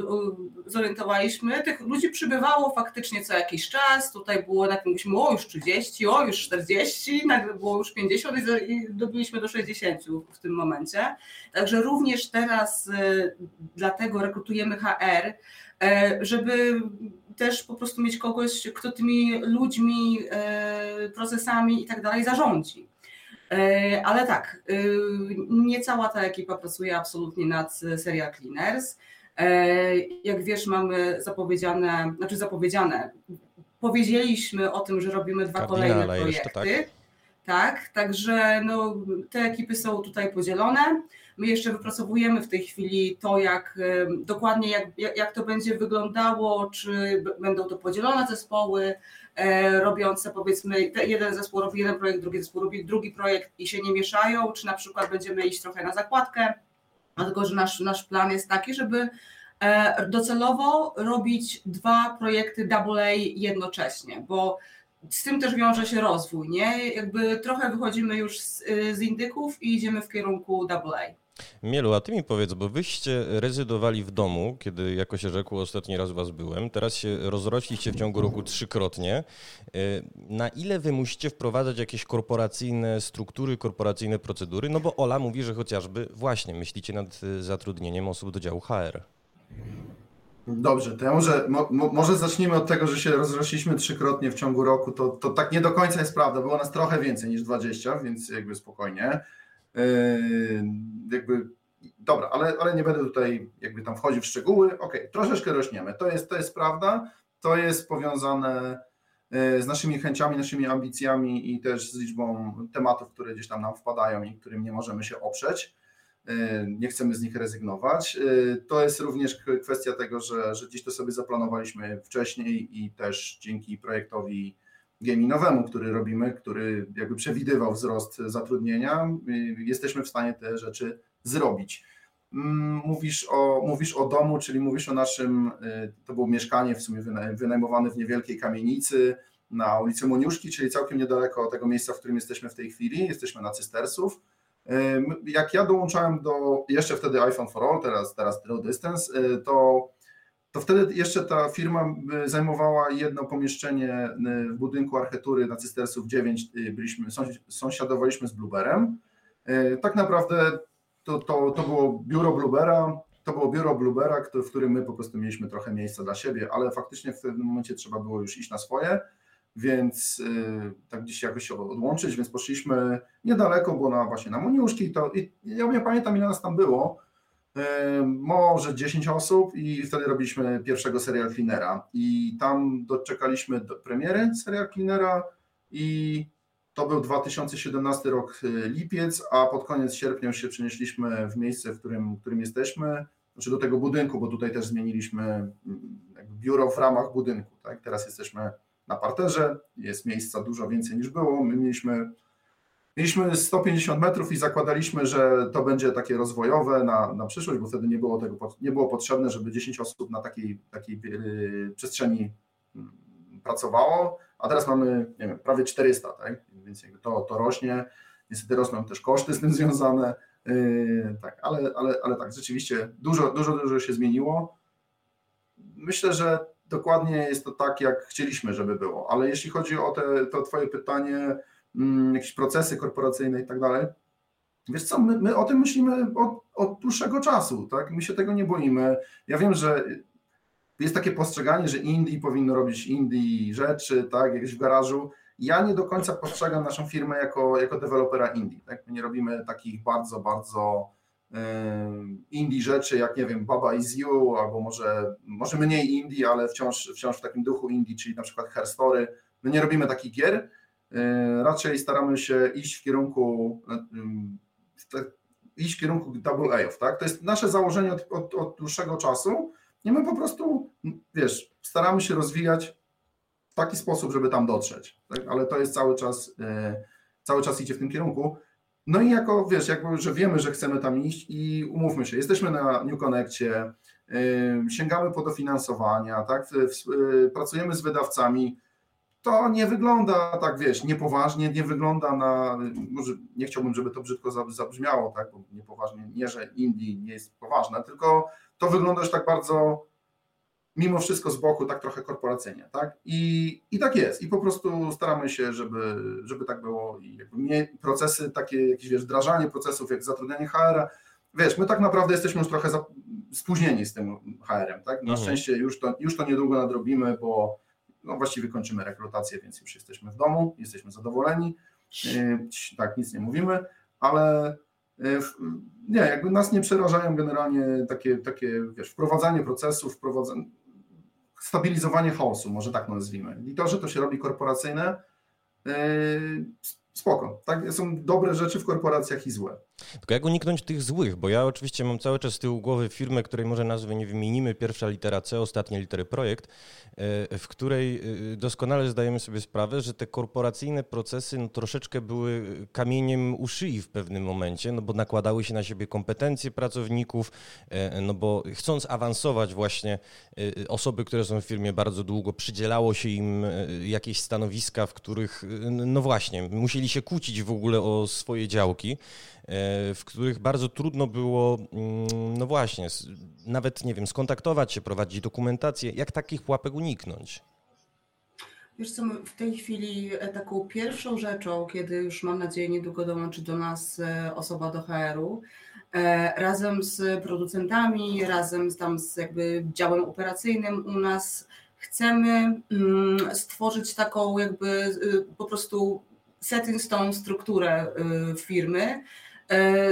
zorientowaliśmy, tych ludzi przybywało faktycznie co jakiś czas, tutaj było na tym mówiliśmy, o już 30, o już 40, nagle było już 50 i dobiliśmy do 60 w tym momencie. Także również teraz e, dlatego rekrutujemy HR, żeby też po prostu mieć kogoś, kto tymi ludźmi, procesami i tak dalej zarządzi. E, ale tak, nie cała ta ekipa pracuje absolutnie nad Serial Cleaners. Jak wiesz, mamy zapowiedziane, znaczy zapowiedziane, powiedzieliśmy o tym, że robimy dwa kolejne projekty. Tak. tak, także no, te ekipy są tutaj podzielone. My jeszcze wypracowujemy w tej chwili to, jak dokładnie jak, jak to będzie wyglądało, czy będą to podzielone zespoły, e, robiące powiedzmy, jeden zespół robi jeden projekt, drugi zespół robi drugi projekt i się nie mieszają, czy na przykład będziemy iść trochę na zakładkę, dlatego że nasz, nasz plan jest taki, żeby e, docelowo robić dwa projekty AA jednocześnie, bo z tym też wiąże się rozwój, nie? Jakby trochę wychodzimy już z, z indyków i idziemy w kierunku AA. Mielu, a ty mi powiedz, bo wyście rezydowali w domu, kiedy jako się rzekło ostatni raz was byłem, teraz się rozrośliście w ciągu roku trzykrotnie. E, na ile wy musicie wprowadzać jakieś korporacyjne struktury, korporacyjne procedury? No bo Ola mówi, że chociażby właśnie myślicie nad zatrudnieniem osób do działu HR. Dobrze, to ja może, mo, może zaczniemy od tego, że się rozrośliśmy trzykrotnie w ciągu roku. To, to tak nie do końca jest prawda. Było nas trochę więcej niż 20, więc jakby spokojnie. Yy, jakby dobra, ale, ale nie będę tutaj jakby tam wchodził w szczegóły. Ok, troszeczkę rośniemy. To jest, to jest prawda. To jest powiązane yy, z naszymi chęciami, naszymi ambicjami i też z liczbą tematów, które gdzieś tam nam wpadają i którym nie możemy się oprzeć. nie chcemy z nich rezygnować. To jest również kwestia tego, że, że gdzieś to sobie zaplanowaliśmy wcześniej i też dzięki projektowi geminowemu, który robimy, który jakby przewidywał wzrost zatrudnienia, jesteśmy w stanie te rzeczy zrobić. Mm, mówisz o, mówisz o domu, czyli mówisz o naszym, y, to było mieszkanie w sumie wynajmowane w niewielkiej kamienicy na ulicy Moniuszki, czyli całkiem niedaleko tego miejsca, w którym jesteśmy w tej chwili, jesteśmy na Cystersów. Y, jak ja dołączałem do, jeszcze wtedy iPhone for All, teraz, teraz Draw Distance, y, to, to wtedy jeszcze ta firma zajmowała jedno pomieszczenie w budynku architektury na Cystersów 9, byliśmy, sąsiadowaliśmy z Blueberem. Tak naprawdę to, to, to było biuro Bluebera, to było biuro Bluebera, w którym my po prostu mieliśmy trochę miejsca dla siebie, ale faktycznie w pewnym momencie trzeba było już iść na swoje, więc tak gdzieś jakoś się odłączyć, więc poszliśmy niedaleko, bo na właśnie na Moniuszki, to i ja nie pamiętam ile nas tam było, może 10 osób i wtedy robiliśmy pierwszego serial cleanera i tam doczekaliśmy do premiery serial cleanera i to był 2017 rok y, lipiec, a pod koniec sierpnia się przenieśliśmy w miejsce, w którym, w którym jesteśmy, znaczy do tego budynku, bo tutaj też zmieniliśmy mm, biuro w ramach budynku. Tak? Teraz jesteśmy na parterze, jest miejsca dużo więcej niż było. My mieliśmy, mieliśmy 150 metrów i zakładaliśmy, że to będzie takie rozwojowe na, na przyszłość, bo wtedy nie było tego nie było potrzebne, żeby 10 osób na takiej, takiej yy, przestrzeni mm, pracowało, a teraz mamy nie wiem, prawie 400, tak? więc to, to rośnie. Niestety rosną też koszty z tym związane. Yy, tak, ale, ale, ale tak, rzeczywiście dużo, dużo, dużo się zmieniło. Myślę, że dokładnie jest to tak, jak chcieliśmy, żeby było, ale jeśli chodzi o te, to Twoje pytanie, jakieś procesy korporacyjne i tak dalej, wiesz co, my, my o tym myślimy od, od dłuższego czasu, tak? My się tego nie boimy. Ja wiem, że jest takie postrzeganie, że indie powinno robić indie rzeczy, tak, jakieś w garażu. Ja nie do końca postrzegam naszą firmę jako, jako dewelopera indie. Tak? My nie robimy takich bardzo, bardzo indie rzeczy, jak nie wiem, Baba is You, albo może, może mniej indie, ale wciąż, wciąż w takim duchu indie, czyli na przykład Hair Story. My nie robimy takich gier, raczej staramy się iść w kierunku w te, iść w kierunku double A-ów, tak? To jest nasze założenie od, od, od dłuższego czasu i my po prostu, wiesz, staramy się rozwijać taki sposób, żeby tam dotrzeć, tak? ale to jest cały czas, e, cały czas idzie w tym kierunku. No i jako, wiesz, jakby, że wiemy, że chcemy tam iść i umówmy się, jesteśmy na New Connectie, e, sięgamy po dofinansowania, tak, e, pracujemy z wydawcami, to nie wygląda tak, wiesz, niepoważnie, nie wygląda na, może nie chciałbym, żeby to brzydko zabrzmiało, tak, bo niepoważnie, nie, że Indie nie jest poważne, tylko to wygląda już tak bardzo mimo wszystko z boku tak trochę korporacyjnie, tak? I, i tak jest. I po prostu staramy się, żeby, żeby tak było i nie, procesy takie, jakieś wiesz, wdrażanie procesów, jak zatrudnianie HR, wiesz, my tak naprawdę jesteśmy już trochę za, spóźnieni z tym HR-em, tak? Na mhm. szczęście już to, już to niedługo nadrobimy, bo no właściwie kończymy rekrutację, więc już jesteśmy w domu, jesteśmy zadowoleni, yy, tak, nic nie mówimy, ale yy, nie, jakby nas nie przerażają generalnie takie, takie wiesz, wprowadzanie procesów, wprowadzanie, stabilizowanie chaosu, może tak nazwijmy. I to, że to się robi korporacyjne, yy, spoko. Tak? Są dobre rzeczy w korporacjach i złe. Tylko jak uniknąć tych złych? Bo ja oczywiście mam cały czas z tyłu głowy firmę, której może nazwy nie wymienimy, pierwsza litera C, ostatnie litery projekt, e, w której e, doskonale zdajemy sobie sprawę, że te korporacyjne procesy no, troszeczkę były kamieniem u szyi w pewnym momencie, no bo nakładały się na siebie kompetencje pracowników, e, no bo chcąc awansować właśnie osoby, które są w firmie bardzo długo, przydzielało się im jakieś stanowiska, w których no właśnie, musieli się kłócić w ogóle o swoje działki. E, w których bardzo trudno było, mm, no właśnie, nawet, nie wiem, skontaktować się, prowadzić dokumentację. Jak takich pułapek uniknąć? Wiesz co, w tej chwili e, taką pierwszą rzeczą, kiedy już mam nadzieję niedługo dołączy do nas e, osoba do HR-u, razem z producentami, razem z, tam z jakby działem operacyjnym u nas chcemy mm, stworzyć taką jakby po prostu setting stone strukturę firmy,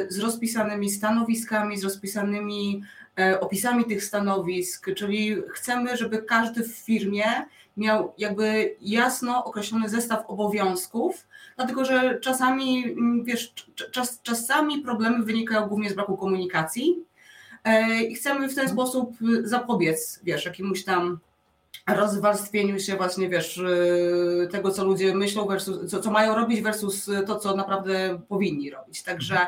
z rozpisanymi stanowiskami, z rozpisanymi opisami tych stanowisk, czyli chcemy, żeby każdy w firmie miał jakby jasno określony zestaw obowiązków, dlatego że czasami, mm, wiesz, czas, czasami problemy wynikają głównie z braku komunikacji i chcemy w ten sposób zapobiec, wiesz, jakiemuś tam rozwarstwieniu się właśnie, wiesz, y, tego, co ludzie myślą, versus, co, co mają robić versus to, co naprawdę powinni robić. Także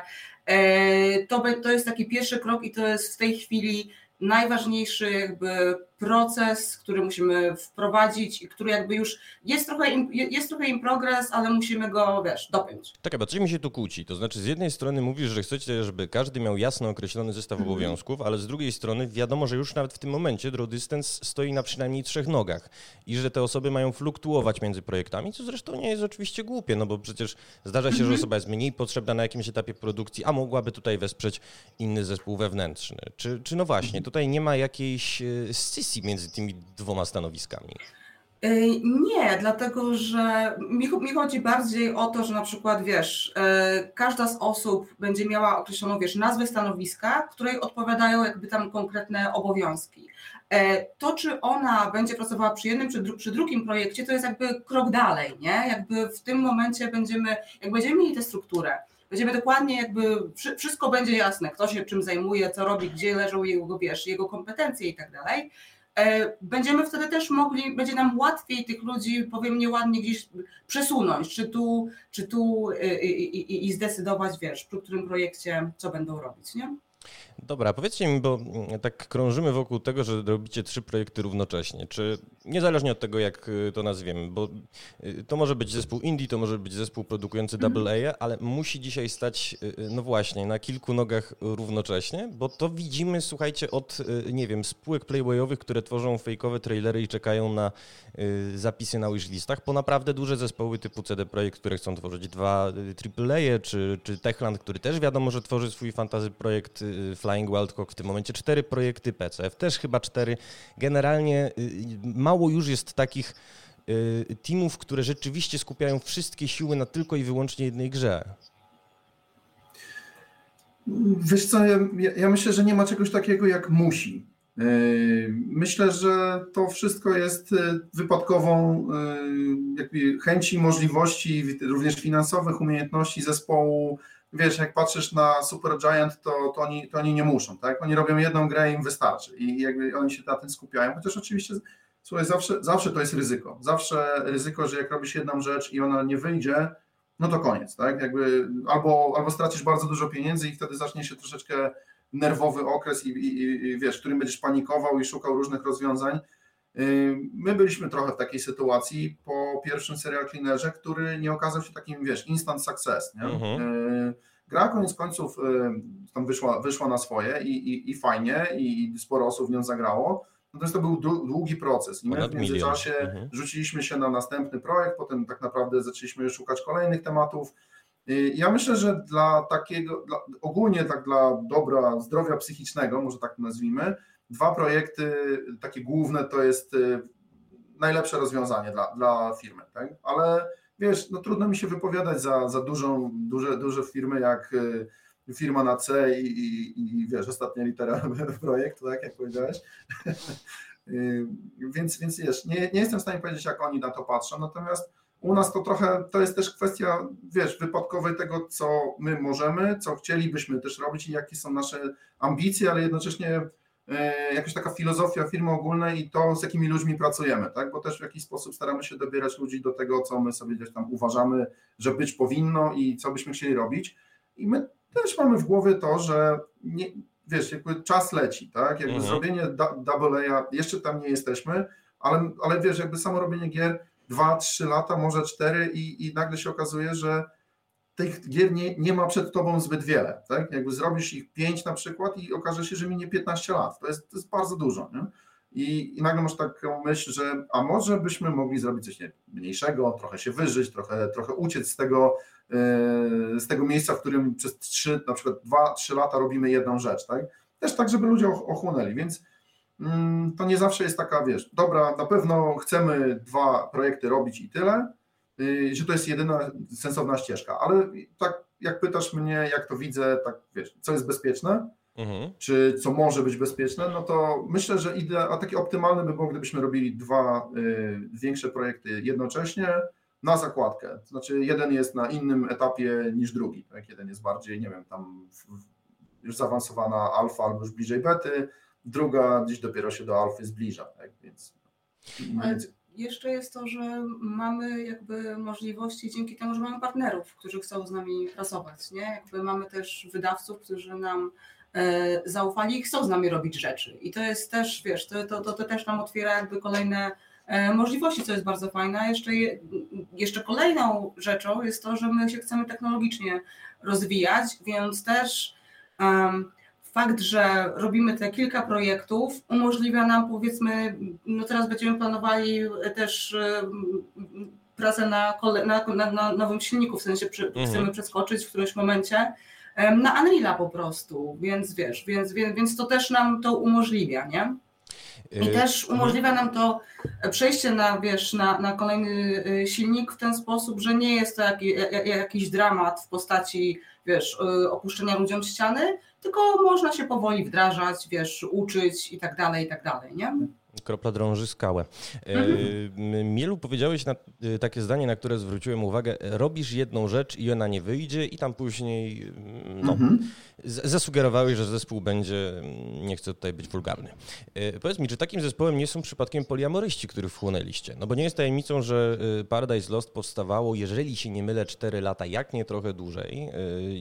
e, to, to jest taki pierwszy krok i to jest w tej chwili najważniejszy jakby proces, który musimy wprowadzić i który jakby już jest trochę, im, jest trochę im progres, ale musimy go, wiesz, dopiąć. Tak, bo coś mi się tu kłóci. To znaczy, z jednej strony mówisz, że chcecie, żeby każdy miał jasno określony zestaw mm obowiązków, ale z drugiej strony wiadomo, że już nawet w tym momencie draw distance stoi na przynajmniej trzech nogach i że te osoby mają fluktuować między projektami, co zresztą nie jest oczywiście głupie, no bo przecież zdarza się, mm że mhm. osoba jest mniej potrzebna na jakimś etapie produkcji, a mogłaby tutaj wesprzeć inny zespół wewnętrzny. Czy, czy no właśnie, tutaj nie ma jakiejś e, między tymi dwoma stanowiskami? E, nie, dlatego że mi, mi, chodzi bardziej o to, że na przykład wiesz, e, każda z osób będzie miała określoną wiesz, nazwę stanowiska, której odpowiadają jakby tam konkretne obowiązki. To, czy ona będzie pracowała przy jednym czy, przy drugim projekcie, to jest jakby krok dalej, nie? Jakby w tym momencie będziemy, jak będziemy mieli tę strukturę, będziemy dokładnie jakby, wszystko będzie jasne, kto się czym zajmuje, co robi, gdzie leżą jego, wiesz, jego kompetencje i tak dalej. E, będziemy wtedy też mogli, będzie nam łatwiej tych ludzi, powiem nieładnie, gdzieś przesunąć, czy tu, czy tu i, i, i zdecydować, wiesz, przy którym projekcie, co będą robić, nie? Dobra, powiedzcie mi, bo mm, tak krążymy wokół tego, że robicie trzy projekty równocześnie. Czy niezależnie od tego, jak y, to nazwiemy, bo y, to może być zespół indie, to może być zespół produkujący double A, ale musi dzisiaj stać, y, no właśnie, na kilku nogach równocześnie, bo to widzimy, słuchajcie, od, nie wiem, spółek playboyowych, które tworzą fejkowe trailery i czekają na zapisy na wishlistach, po naprawdę duże zespoły typu CD Projekt, które chcą tworzyć dwa AAA, czy, czy Techland, który też wiadomo, że tworzy swój fantazy projekt Flying Wildcock w tym momencie cztery projekty, PCF też chyba cztery. Generalnie y, mało już jest takich y, teamów, które rzeczywiście skupiają wszystkie siły na tylko i wyłącznie jednej grze. Wiesz co, ja, ja myślę, że nie ma czegoś takiego jak musi. Y, myślę, że to wszystko jest wypadkową chęci, możliwości, również finansowych, umiejętności zespołu, wiesz, jak patrzysz na Super Giant, to, to, oni, to oni nie muszą, tak? Oni robią jedną grę i im wystarczy i jakby oni się na tym skupiają, chociaż oczywiście, słuchaj, zawsze, zawsze to jest ryzyko. Zawsze ryzyko, że jak robisz jedną rzecz i ona nie wyjdzie, no to koniec, tak? Jakby albo, albo stracisz bardzo dużo pieniędzy i wtedy zacznie się troszeczkę nerwowy okres i, i, i wiesz, w którym będziesz panikował i szukał różnych rozwiązań. My byliśmy trochę w takiej sytuacji po pierwszym serial cleanerze, który nie okazał się takim, wiesz, instant success. Nie? Mhm. Y, gra koniec końców y, tam wyszła, wyszła na swoje i, i, i fajnie, i sporo osób w nią zagrało. Natomiast to był długi proces i my w międzyczasie mhm. rzuciliśmy się na następny projekt, potem tak naprawdę zaczęliśmy szukać kolejnych tematów. Y, ja myślę, że dla takiego, dla, ogólnie tak dla dobra, zdrowia psychicznego, może tak nazwijmy, dwa projekty takie główne to jest y, najlepsze rozwiązanie dla, dla firmy, tak? ale wiesz, no trudno mi się wypowiadać za, za dużą, duże, duże firmy jak y, firma na C i, i, i wiesz, ostatnia litera projektu, tak jak powiedziałeś. Y, więc, więc wiesz, nie, nie jestem w stanie powiedzieć, jak oni na to patrzą, natomiast u nas to trochę, to jest też kwestia, wiesz, wypadkowej tego, co my możemy, co chcielibyśmy też robić i jakie są nasze ambicje, ale jednocześnie jakaś taka filozofia firmy ogólnej i to, z jakimi ludźmi pracujemy, tak? Bo też w jakiś sposób staramy się dobierać ludzi do tego, co my sobie gdzieś tam uważamy, że być powinno i co byśmy chcieli robić. I my też mamy w głowie to, że nie, wiesz, jakby czas leci, tak? Jakby mhm. zrobienie double A, jeszcze tam nie jesteśmy, ale, ale wiesz, jakby samo robienie gier 2-3 lata, może 4 i, i nagle się okazuje, że tych gier nie, nie ma przed tobą zbyt wiele. Tak? Jakby zrobisz ich 5 na przykład i okaże się, że minie 15 lat. To jest, to jest bardzo dużo. Nie? I, I nagle masz taką myśl, że a może byśmy mogli zrobić coś nie, mniejszego, trochę się wyżyć, trochę, trochę uciec z tego, yy, z tego miejsca, w którym przez 3, na przykład 2-3 lata robimy jedną rzecz. Tak? Też tak, żeby ludzie ochłonęli. Więc yy, to nie zawsze jest taka, wiesz, dobra, na pewno chcemy dwa projekty robić i tyle, że to jest jedyna sensowna ścieżka, ale tak jak pytasz mnie, jak to widzę, tak wiesz, co jest bezpieczne, mhm. czy co może być bezpieczne, no to myślę, że ide, a takie optymalne by było, gdybyśmy robili dwa y, większe projekty jednocześnie na zakładkę. To znaczy jeden jest na innym etapie niż drugi. Tak? Jeden jest bardziej, nie wiem, tam w, w, już zaawansowana alfa albo już bliżej bety, druga gdzieś dopiero się do alfy zbliża. Tak? Więc, więc jeszcze jest to, że mamy jakby możliwości dzięki temu, że mamy partnerów, którzy chcą z nami pracować, nie? Jakby mamy też wydawców, którzy nam e, zaufali i chcą z nami robić rzeczy. I to jest też, wiesz, to, to, to, to też nam otwiera jakby kolejne e, możliwości, co jest bardzo fajne. Jeszcze, jeszcze kolejną rzeczą jest to, że my się chcemy technologicznie rozwijać, więc też um, fakt, że robimy te kilka projektów, umożliwia nam powiedzmy, no teraz będziemy planowali też y, pracę na, na, na, na nowym silniku, w sensie przy, mhm. chcemy przeskoczyć w którymś momencie na Unreal'a po prostu, więc wiesz, więc, więc, więc to też nam to umożliwia, nie? I y, też mhm. umożliwia nam to przejście na, wiesz, na, na kolejny y, silnik w ten sposób, że nie jest to jak, jakiś dramat w postaci, wiesz, opuszczenia ludziom ściany, tylko można się powoli wdrażać, wiesz, uczyć i tak dalej, i tak dalej, nie? Kropla drąży skałę. Mhm. Mielu powiedziałeś na, e, takie zdanie, na które zwróciłem uwagę. Robisz jedną rzecz i ona nie wyjdzie i tam później mm, no, mhm. zasugerowałeś, że zespół będzie, mm, nie chcę tutaj być wulgarny. E, powiedz mi, czy takim zespołem nie są przypadkiem poliamoryści, których wchłonęliście? No bo nie jest tajemnicą, że Paradise Lost powstawało, jeżeli się nie mylę, 4 lata, jak nie trochę dłużej.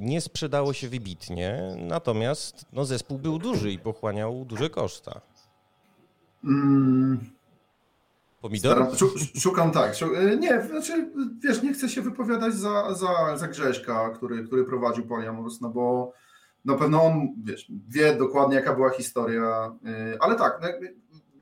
Nie sprzedało się wybitnie, natomiast no, zespół był duży i pochłaniał duże koszta. Mm. Pomidor? szukam tak. E, nie, znaczy, wiesz, nie chcę się wypowiadać za, za, za Grześka, który, który prowadził Poliamorus, no bo na pewno on, wiesz, wie dokładnie jaka była historia, e, ale tak, no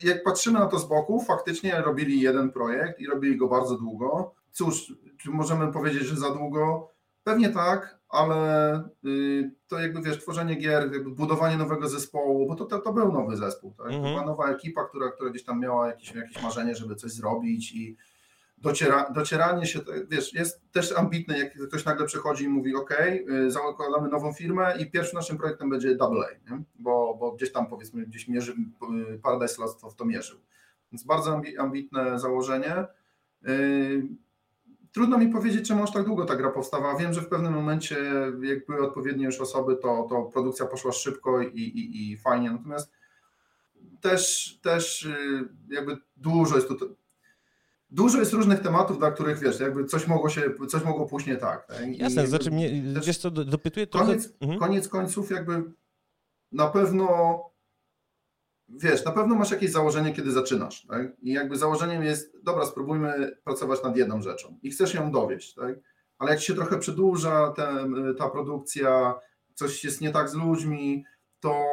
jak patrzymy na to z boku, faktycznie robili jeden projekt i robili go bardzo długo. Cóż, czy możemy powiedzieć, że za długo? Pewnie tak, ale y, to jakby wiesz, tworzenie gier, budowanie nowego zespołu, bo to, to, to był nowy zespół, tak? Mhm. była nowa ekipa, która, która gdzieś tam miała jakieś, jakieś marzenie, żeby coś zrobić i dociera, docieranie się, wiesz, jest też ambitne, jak ktoś nagle przychodzi i mówi, ok, zakładamy nową firmę i pierwszym naszym projektem będzie Double A, nie? Bo, bo gdzieś tam powiedzmy, gdzieś mierzy, y, Paradise Lost w to mierzył. Więc bardzo ambitne założenie. Trudno mi powiedzieć, czemu aż tak długo ta gra powstawała. Wiem, że w pewnym momencie, jak były odpowiednie już osoby, to, to produkcja poszła szybko i, i, i fajnie. Natomiast też, też y, jakby dużo jest tutaj. Dużo jest różnych tematów, dla których wiesz, jakby coś mogło się, coś mogło pójść nie tak. I Jasne, znaczy mnie, wiesz co, dopytuję trochę... Koniec, mhm. koniec końców jakby na pewno wiesz, na pewno masz jakieś założenie, kiedy zaczynasz, tak? I jakby założeniem jest, dobra, spróbujmy pracować nad jedną rzeczą i chcesz ją dowieść, tak? Ale jak się trochę przedłuża ta produkcja, coś jest nie tak z ludźmi, to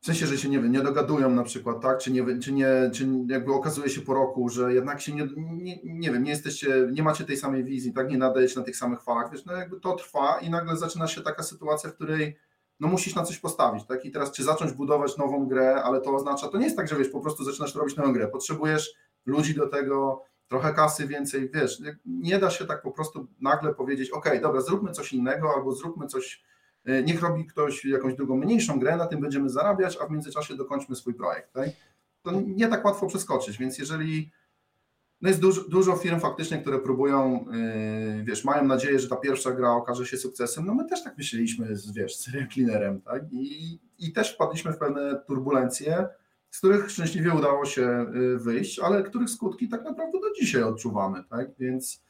w sensie, że się nie, nie dogadują na przykład, tak? Czy, nie, czy, nie, czy jakby okazuje się po roku, że jednak się nie, nie, nie wiem, nie jesteście, nie macie tej samej wizji, tak? Nie nadajecie na tych samych falach, wiesz, no jakby to trwa i nagle zaczyna się taka sytuacja, w której no musisz na coś postawić, tak? I teraz czy zacząć budować nową grę, ale to oznacza, to nie jest tak, że wiesz, po prostu zaczynasz robić nową grę, potrzebujesz ludzi do tego, trochę kasy więcej, wiesz, nie da się tak po prostu nagle powiedzieć, ok, dobra, zróbmy coś innego, albo zróbmy coś, e, niech robi ktoś jakąś drugą, mniejszą grę, na tym będziemy zarabiać, a w międzyczasie dokończmy swój projekt, tak? To nie tak łatwo przeskoczyć, więc jeżeli no jest dużo, dużo firm faktycznie, które próbują, yy, wiesz, mają nadzieję, że ta pierwsza gra okaże się sukcesem. No my też tak myśleliśmy z, wiesz, z Cleanerem, tak? I, I też wpadliśmy w pewne turbulencje, z których szczęśliwie udało się yy, wyjść, ale których skutki tak naprawdę do dzisiaj odczuwamy, tak? Więc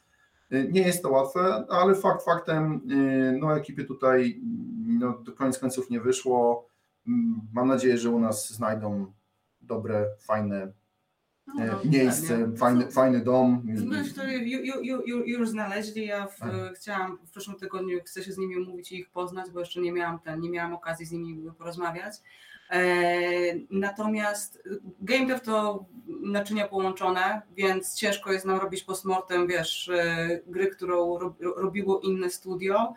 yy, nie jest to łatwe, ale fakt faktem, yy, no ekipy tutaj no, do koniec końców nie wyszło. Mm, mam nadzieję, że u nas znajdą dobre, fajne no, e, miejsce, fajny, fajny dom. To już znaleźli. Ja w, chciałam w przyszłym tygodniu chcę się z nimi umówić i ich poznać, bo jeszcze nie miałam ten, nie miałam okazji z nimi porozmawiać. E, natomiast game dev to naczynia połączone, więc ciężko jest nam robić postmortem, wiesz, e, gry, którą robiło inne studio.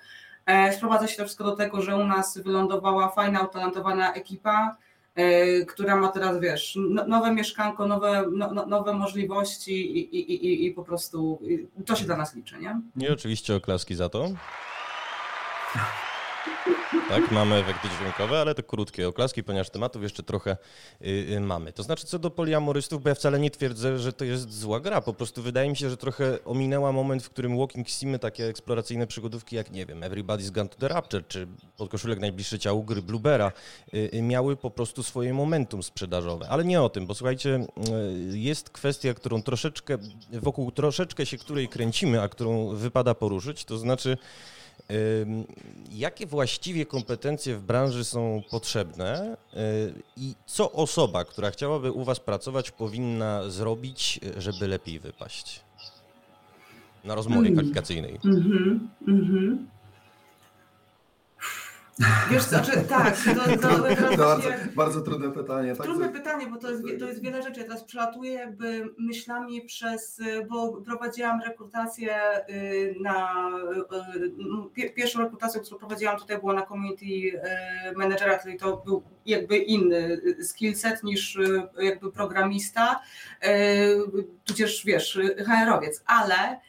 Sprowadza się to wszystko do tego, że u nas wylądowała fajna, utalentowana ekipa, E, która ma teraz, wiesz, no, nowe mieszkanko, nowe, no, no, nowe możliwości i, i, i, i po prostu to się dla nas liczy, nie? I oczywiście oklaski za to. Tak, mamy efekty dźwiękowe, ale to krótkie oklaski, ponieważ tematów jeszcze trochę y, mamy. To znaczy, co do poliamorystów, bo ja wcale nie twierdzę, że to jest zła gra. Po prostu wydaje mi się, że trochę ominęła moment, w którym walking simy, takie eksploracyjne przygodówki jak, nie wiem, Everybody's Gone to the Rapture, czy podkoszulek najbliższy ciału gry Bluebera, y, miały po prostu swoje momentum sprzedażowe. Ale nie o tym, bo słuchajcie, jest kwestia, którą troszeczkę, wokół troszeczkę się której kręcimy, a którą wypada poruszyć, to znaczy Jakie właściwie kompetencje w branży są potrzebne i co osoba, która chciałaby u Was pracować, powinna zrobić, żeby lepiej wypaść? Na rozmowie mm. kwalifikacyjnej. Mm -hmm, Wiesz, znaczy, tak, to, to, to bardzo, bardzo trudne pytanie. Tak trudne pytanie, bo to jest, to jest wiele rzeczy. Ja teraz przelatuję jakby myślami przez, bo prowadziłam rekrutację y, na, y, pierwszą rekrutację, którą prowadziłam tutaj była na community y, managera, czyli to był jakby inny skillset niż jakby programista, tudzież wiesz, HR-owiec, ale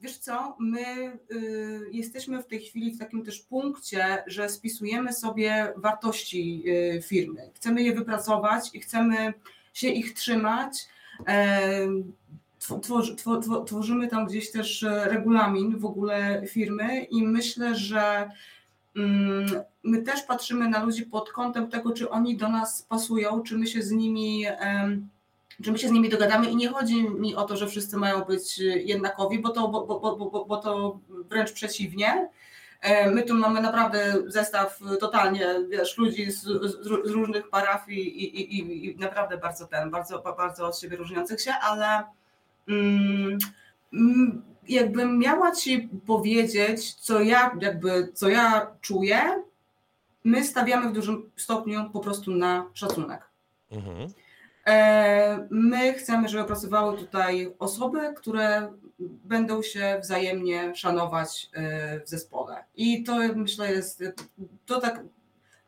wiesz co, my y, jesteśmy w tej chwili w takim też punkcie, że spisujemy sobie wartości y, firmy. Chcemy je wypracować i chcemy się ich trzymać. E, tworzy, tworzymy tam gdzieś też regulamin w ogóle firmy i myślę, że mm, my też patrzymy na ludzi pod kątem tego, czy oni do nas pasują, czy my się z nimi że my się z nimi dogadamy i nie chodzi mi o to, że wszyscy mają być jednakowi, bo to, bo, bo, bo, bo to wręcz przeciwnie. E, my tu mamy naprawdę zestaw totalnie, wiesz, ludzi z, z, z różnych parafii i, i, i, naprawdę bardzo ten, bardzo, bardzo od siebie różniących się, ale mm, mm, jakbym miała ci powiedzieć, co ja jakby, co ja czuję, my stawiamy w dużym stopniu po prostu na szacunek. Mhm. E, my chcemy, żeby pracowały tutaj osoby, które będą się wzajemnie szanować e, w zespole. I to myślę jest, to tak,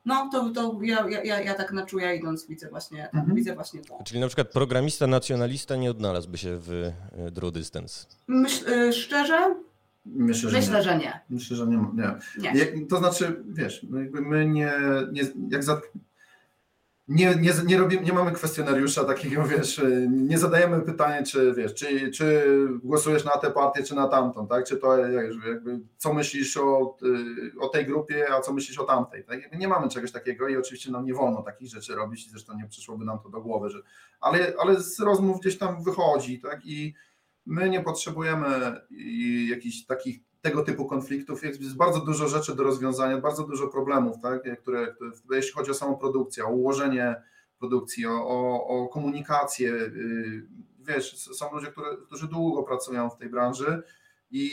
no to, to ja, ja, ja tak na czuja idąc widzę właśnie, mhm. widzę właśnie to. Czyli na przykład programista, nacjonalista nie odnalazłby się w e, Draw Distance? Myśl, szczerze? Myślę, że, Myślę, nie. że nie. Myślę, że nie. nie. nie. To znaczy, wiesz, my nie, nie jak za, nie, nie, nie, robimy, nie mamy kwestionariusza takiego, wiesz, nie zadajemy pytania, czy wiesz, czy, czy głosujesz na tę partię, czy na tamtą, tak? Czy to jakby, co myślisz o, o tej grupie, a co myślisz o tamtej, tak? nie mamy czegoś takiego i oczywiście nam nie wolno takich rzeczy robić i zresztą nie przyszłoby nam to do głowy, że, ale, ale z rozmów gdzieś tam wychodzi, tak? I my nie potrzebujemy jakichś takich tego typu konfliktów. Jest bardzo dużo rzeczy do rozwiązania, bardzo dużo problemów, tak, które, jeśli chodzi o samą produkcję, o ułożenie produkcji, o, o, o komunikację. Y, wiesz, są ludzie, które, którzy długo pracują w tej branży i,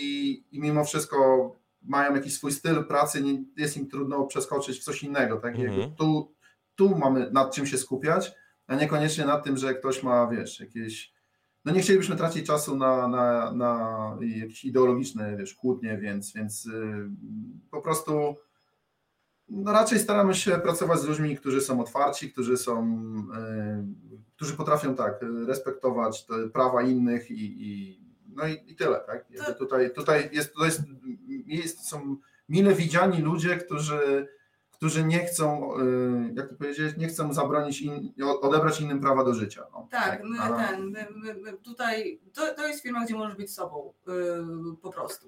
i mimo wszystko mają jakiś swój styl pracy, nie, jest im trudno przeskoczyć w coś innego. Tak? Mhm. Tu, tu mamy nad czym się skupiać, a niekoniecznie nad tym, że ktoś ma, wiesz, jakieś no nie chcielibyśmy tracić czasu na, na, na jakieś ideologiczne wiesz, kłótnie, więc, więc yy, po prostu no raczej staramy się pracować z ludźmi, którzy są otwarci, którzy są, yy, którzy potrafią tak respektować prawa innych i, i no i, i tyle, tak? Tutaj, tutaj, jest, jest, jest, są mile widziani ludzie, którzy którzy nie chcą, y, jak to powiedzieć, nie chcą zabronić, in, odebrać innym prawa do życia. No. Tak, my, ten, my, my, my tutaj, to, to jest firma, gdzie możesz być sobą yy, po prostu.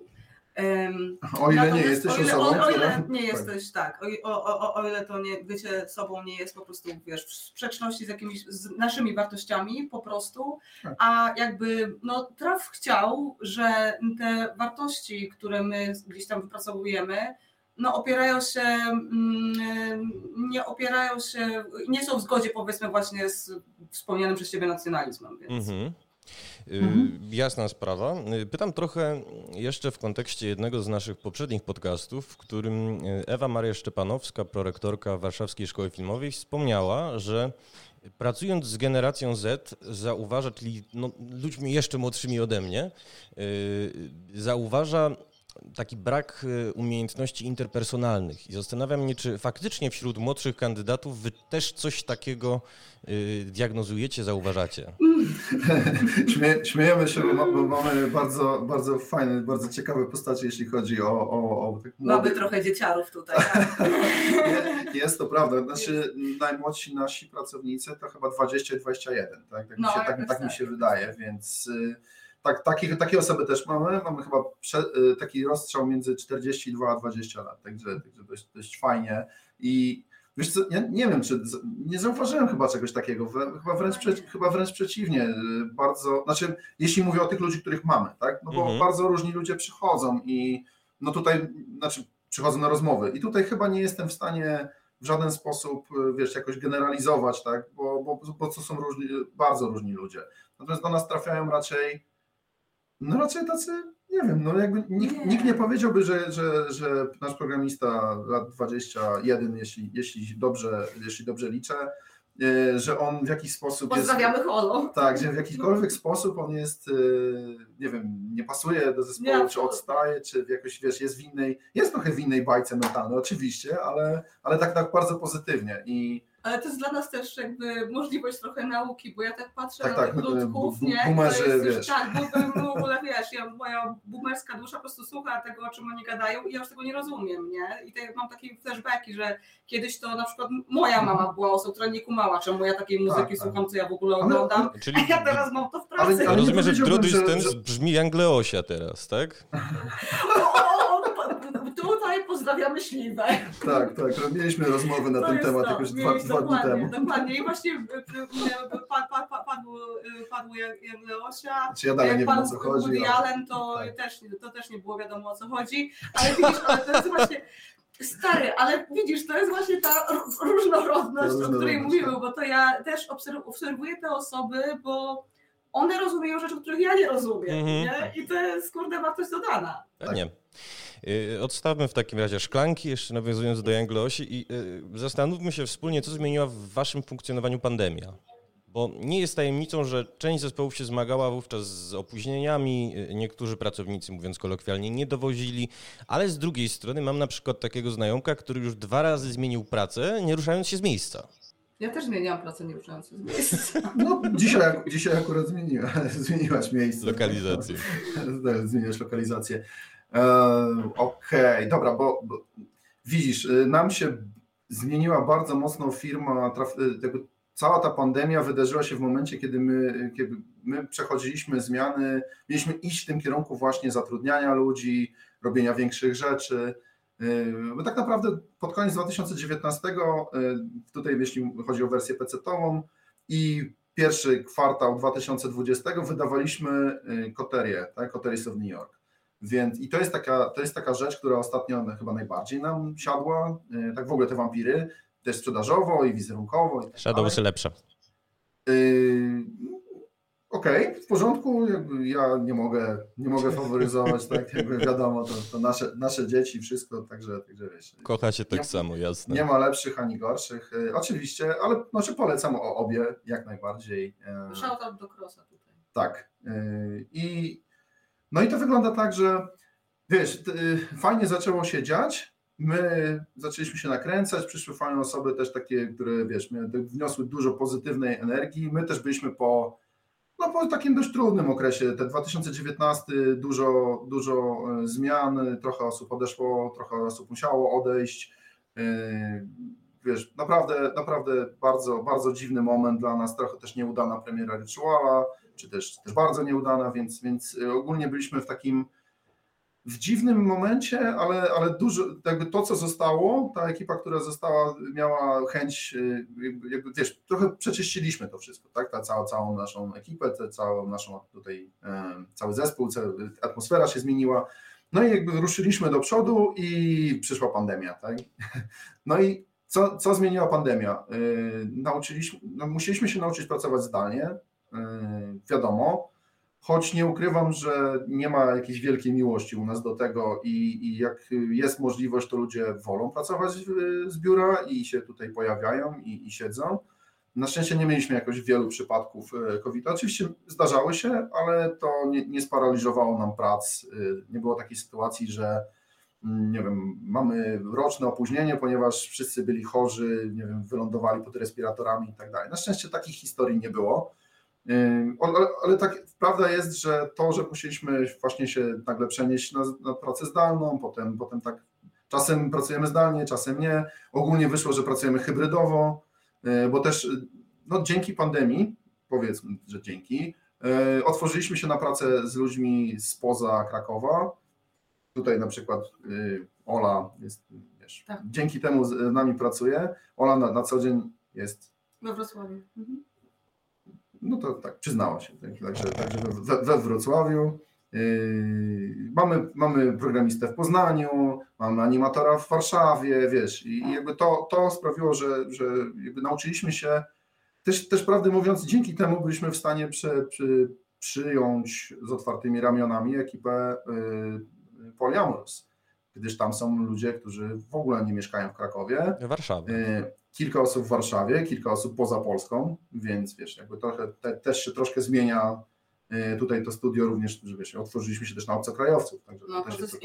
Um, o ile nie jesteś o ile, osobą, o, o ile nie jesteś, tak, o, o, o, ile to nie, bycie sobą nie jest po prostu, wiesz, w sprzeczności z jakimiś z naszymi wartościami po prostu, tak. a jakby, no traf chciał, że te wartości, które my gdzieś tam wypracowujemy, no, opierają się, mm, nie opierają się, nie są w zgodzie powiedzmy właśnie z wspomnianym przez Ciebie nacjonalizmem. Więc. Mhm. Mhm. Jasna sprawa. Y, pytam trochę jeszcze w kontekście jednego z naszych poprzednich podcastów, w którym y, Ewa Maria Szczepanowska, prorektorka Warszawskiej Szkoły Filmowej, wspomniała, że pracując z generacją Z, zauważa, czyli no, ludźmi jeszcze młodszymi ode mnie, zauważa taki brak y, umiejętności interpersonalnych i zastanawiam mnie, czy faktycznie wśród młodszych kandydatów wy też coś takiego y, diagnozujecie, zauważacie? Śmie, śmiejemy się, bo, bo, mamy bardzo, bardzo fajne, bardzo ciekawe postacie, jeśli chodzi o. o, o Mamy trochę dzieciarów tutaj. Tak? jest to prawda. Znaczy, najmłodsi nasi pracownicy to chyba 20-21, tak? Tak, no, mi się, tak, tak mi się wydaje, więc. Y, tak, takie, takie osoby też mamy. Mamy chyba prze, y, taki rozstrzał między 42 a 20 lat, także, także dość, dość fajnie. I Wiesz co, ja nie wiem, czy nie zauważyłem chyba czegoś takiego, chyba wręcz, chyba wręcz przeciwnie, y, bardzo, znaczy jeśli mówię o tych ludzi, których mamy, tak, no bo mhm. bardzo różni ludzie przychodzą i no tutaj, znaczy przychodzą na rozmowy i tutaj chyba nie jestem w stanie w żaden sposób, y, wiesz, jakoś generalizować, tak, bo, bo, bo to są różni, bardzo różni ludzie, natomiast do nas trafiają raczej, no raczej tacy nie wiem, no jakby nikt nie, nikt nie powiedziałby, że, że, że nasz programista lat 21, jeśli, jeśli, dobrze, jeśli dobrze liczę, e, że on w jakiś sposób. Pozdrawiamy jest, Holo. Tak, że w jakikolwiek sposób on jest, e, nie wiem, nie pasuje do zespołu, nie, czy odstaje, czy jakoś wiesz, jest w innej, jest trochę w innej bajce mentalnej, oczywiście, ale, ale tak, tak bardzo pozytywnie. I ale to jest dla nas też jakby możliwość trochę nauki, bo ja tak patrzę tak, na tak, ludków, nie? Boomerzy, jest wiesz. tak, bo w ogóle wiesz, ja, moja boomerska dusza po prostu słucha tego, o czym oni gadają i ja już tego nie rozumiem, nie? I te, mam takie flashbacki, że kiedyś to na przykład moja mama była osobą, która nie kumała, czemu ja takiej muzyki tak, tak. słucham, co ja w ogóle oglądam, ale, czyli, a ja teraz mam to w pracy. Ale, ale rozumiem, że True Distance brzmi jak Leosia teraz, tak? tutaj pozdrawiamy śliwę. Tak, tak. Mieliśmy rozmowy na to ten temat to. jakoś dwa, dwa dni temu. Dokładnie. I właśnie y, y, y, padł, padł Leosia. Czy ja dalej nie wiem o co chodzi. Woody Allen to, tak. też, to też nie było wiadomo o co chodzi. Ale widzisz, ale to jest właśnie... Stary, ale widzisz, to jest właśnie ta różnorodność, o której mówimy, bo to ja też obserwuję te osoby, bo one rozumieją rzeczy, których ja nie rozumiem, mm -hmm. nie? I to jest, kurde, wartość dodana. Pewnie. Tak. Y, odstawmy w takim razie szklanki, jeszcze nawiązując do Janglosi i y, zastanówmy się wspólnie, co zmieniła w waszym funkcjonowaniu pandemia. Bo nie jest tajemnicą, że część zespołów się zmagała wówczas z opóźnieniami, y, niektórzy pracownicy, mówiąc kolokwialnie, nie dowozili, ale z drugiej strony mam na przykład takiego znajomka, który już dwa razy zmienił pracę, nie ruszając się z miejsca. Ja też zmieniłam pracę nie ruszając się z miejsca. No, dzisiaj, dzisiaj akurat zmieniła, zmieniłaś miejsce. Lokalizację. Zmieniasz lokalizację. Okej, okay, dobra, bo, bo, widzisz, y, nam się zmieniła bardzo mocno firma, traf, y, cała ta pandemia wydarzyła się w momencie, kiedy my, kiedy my przechodziliśmy zmiany, mieliśmy iść w tym kierunku właśnie zatrudniania ludzi, robienia większych rzeczy. My y, tak naprawdę pod koniec 2019, tutaj jeśli chodzi o wersję PC-tową i pierwszy kwartał 2020 wydawaliśmy koterię, tak, Coteries of New York. Więc i to jest taka, to jest taka rzecz, która ostatnio chyba najbardziej nam siadła. E, tak w ogóle te wampiry, też sprzedażowo i wizerunkowo. I tak Shadowsy lepsze. Yy, Okej, okay, w porządku, jakby ja nie mogę, nie mogę faworyzować, tak jakby wiadomo, to, to nasze, nasze dzieci, wszystko, także, także wiesz. Kocha się tak nie, samo, jasne. Nie ma lepszych ani gorszych, yy, oczywiście, ale znaczy polecam o obie jak najbardziej. Shoutout do Crossa tutaj. Tak. I no i to wygląda tak, że wiesz, fajnie zaczęło się dziać, my zaczęliśmy się nakręcać, przyszły fajne osoby też takie, które wiesz, wniosły dużo pozytywnej energii, my też byliśmy po, no, po takim dość trudnym okresie, te 2019 dużo, dużo e, zmian, trochę osób odeszło, trochę osób musiało odejść, e, wiesz, naprawdę, naprawdę bardzo, bardzo dziwny moment dla nas, trochę też nieudana premiera Rytuala, czy też, też bardzo nieudana, więc, więc y, ogólnie byliśmy w takim w dziwnym momencie, ale, ale dużo, jakby to, co zostało, ta ekipa, która została, miała chęć, y, jakby, jakby wiesz, trochę przeczyściliśmy to wszystko, tak, ta cała, całą naszą ekipę, tę całą naszą tutaj, cały zespół, atmosfera się zmieniła, no i jakby ruszyliśmy do przodu i przyszła pandemia, tak, no i co, co zmieniła pandemia? Y, nauczyliśmy, no musieliśmy się nauczyć pracować zdalnie, E, wiadomo, choć nie ukrywam, że nie ma jakiejś wielkiej miłości u nas do tego i, i jak jest możliwość, to ludzie wolą pracować z biura i się tutaj pojawiają i, i siedzą. Na szczęście nie mieliśmy jakoś wielu przypadków e, COVID. Oczywiście zdarzały się, ale to nie, nie sparaliżowało nam prac. E, nie było takiej sytuacji, że mm, nie wiem, mamy roczne opóźnienie, ponieważ wszyscy byli chorzy, nie wiem, wylądowali pod respiratorami i tak dalej. Na szczęście takich historii nie było. Ale, ale tak prawda jest, że to, że musieliśmy właśnie się nagle przenieść na, na pracę zdalną, potem, potem tak czasem pracujemy zdalnie, czasem nie. Ogólnie wyszło, że pracujemy hybrydowo, bo też no, dzięki pandemii, powiedzmy, że dzięki, otworzyliśmy się na pracę z ludźmi spoza Krakowa. Tutaj na przykład Ola jest wiesz, tak. dzięki temu z nami pracuje. Ola na, na co dzień jest we Wrocławiu. Mhm. No to tak, przyznała się. Także, także we, we Wrocławiu. Yy, mamy, mamy programistę w Poznaniu, mamy animatora w Warszawie, wiesz, i jakby to, to sprawiło, że, że jakby nauczyliśmy się, też, też prawdę mówiąc, dzięki temu byliśmy w stanie przy, przy, przyjąć z otwartymi ramionami ekipę yy, Polyamorous gdyż tam są ludzie, którzy w ogóle nie mieszkają w Krakowie. W Warszawie. Y, kilka osób w Warszawie, kilka osób poza Polską, więc wiesz, jakby trochę te, też się troszkę zmienia y, tutaj to studio również, że wiesz, otworzyliśmy się też na obcokrajowców. Także no, proces to...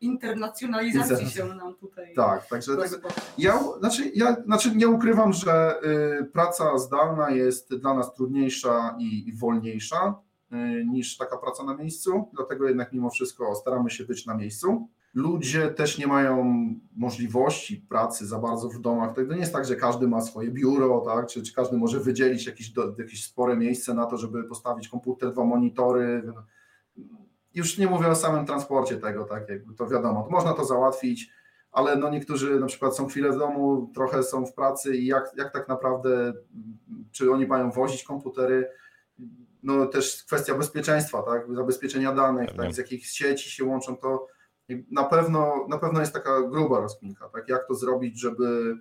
internacjonalizacji się nam tutaj. Tak, także, także ja, znaczy, ja znaczy nie ukrywam, że y, praca zdalna jest dla nas trudniejsza i, i wolniejsza y, niż taka praca na miejscu, dlatego jednak mimo wszystko staramy się być na miejscu. Ludzie też nie mają możliwości pracy za bardzo w domach. To nie jest tak, że każdy ma swoje biuro, tak? czy, czy każdy może wydzielić jakieś, do, jakieś spore miejsce na to, żeby postawić komputer, dwa monitory. Już nie mówię o samym transporcie tego, tak? Jakby to wiadomo, to można to załatwić, ale no niektórzy na przykład są chwilę w domu, trochę są w pracy i jak, jak tak naprawdę, czy oni mają wozić komputery, no też kwestia bezpieczeństwa, tak? zabezpieczenia danych, tak? z jakich sieci się łączą, to na pewno, na pewno jest taka gruba rozkminka, tak? jak to zrobić, żeby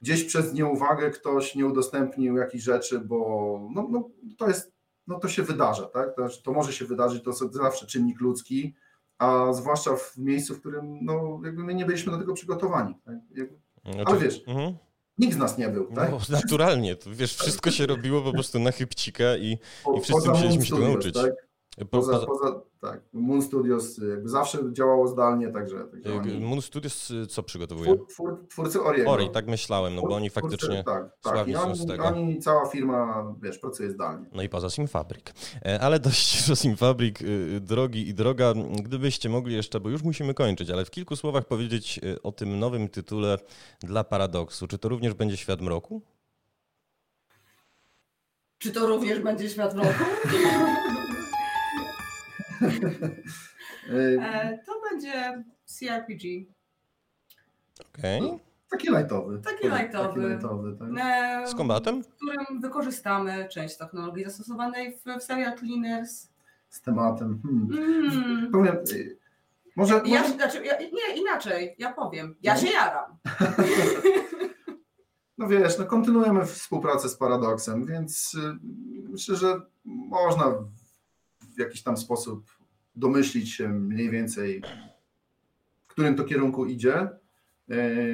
gdzieś przez nieuwagę ktoś nie udostępnił jakichś rzeczy, bo no, no, to jest, no to się wydarza, tak? To, to może się wydarzyć, to jest zawsze czynnik ludzki, a zwłaszcza w miejscu, w którym no, jakby my nie byliśmy do tego przygotowani. Tak? Jakby, ale wiesz, mhm. nikt z nas nie był. Tak? No, naturalnie, to, wiesz, wszystko się robiło po prostu na chybcika i, i wszyscy musieliśmy się tego nauczyć. Tak? Poza, poza, tak, Moon Studios jakby zawsze działało zdalnie, także... także oni... Moon Studios y, co przygotowuje? Twór, twór, twórcy Oriego. Ori, tak myślałem, no bo oni faktycznie tak, tak. I oni, z tego. oni, cała firma, wiesz, pracuje zdalnie. No i poza Simfabrik. E, ale dość o Simfabrik, y, drogi i droga, gdybyście mogli jeszcze, bo już musimy kończyć, ale w kilku słowach powiedzieć y, o tym nowym tytule dla Paradoksu. Czy to również będzie Świat Mroku? Czy to również będzie Świat Mroku? E, to będzie CRPG. Okej. Okay. No, taki lightowy. Taki lightowy. Taki lightowy tak. E, Z kombatem? W którym wykorzystamy część technologii zastosowanej w, w serial Cleaners. Z tematem. Hmm. Mm. Powiem, y, może, ja, może... Znaczy, ja, nie, inaczej, ja powiem. Ja no. się jaram. No wiesz, no kontynuujemy współpracę z Paradoxem, więc y, myślę, że można w jakiś tam sposób domyślić się mniej więcej, w którym to kierunku idzie.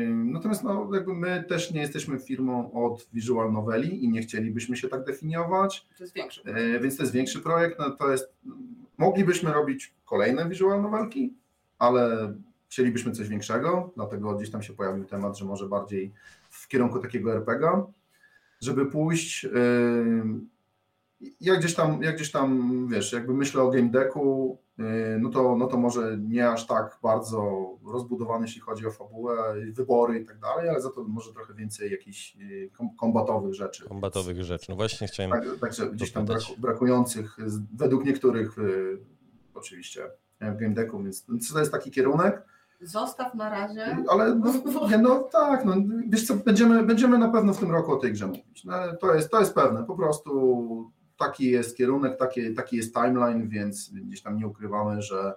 Natomiast no, jakby my też nie jesteśmy firmą od visual noveli i nie chcielibyśmy się tak definiować. To jest większy projekt. Więc to jest większy projekt. No, to jest, moglibyśmy robić kolejne visual novelki, ale chcielibyśmy coś większego, dlatego gdzieś tam się pojawił temat, że może bardziej w kierunku takiego RPG, żeby pójść ja gdzieś tam, ja gdzieś tam, wiesz, jakby myślę o game decku, y, no to, no to może nie aż tak bardzo rozbudowany, jeśli chodzi o fabułę, wybory i tak dalej, ale za to może trochę więcej jakichś y, kombatowych rzeczy. Kombatowych więc, rzeczy, no właśnie chciałem tak, Także gdzieś tam brakujących według niektórych y, oczywiście w game decku, więc to jest taki kierunek. Zostaw na razie. Ale no, nie, no tak, no, wiesz co, będziemy, będziemy na pewno w tym roku o tej grze mówić. No, to, jest, to jest pewne, po prostu taki jest kierunek, taki, taki jest timeline, więc gdzieś tam nie ukrywamy, że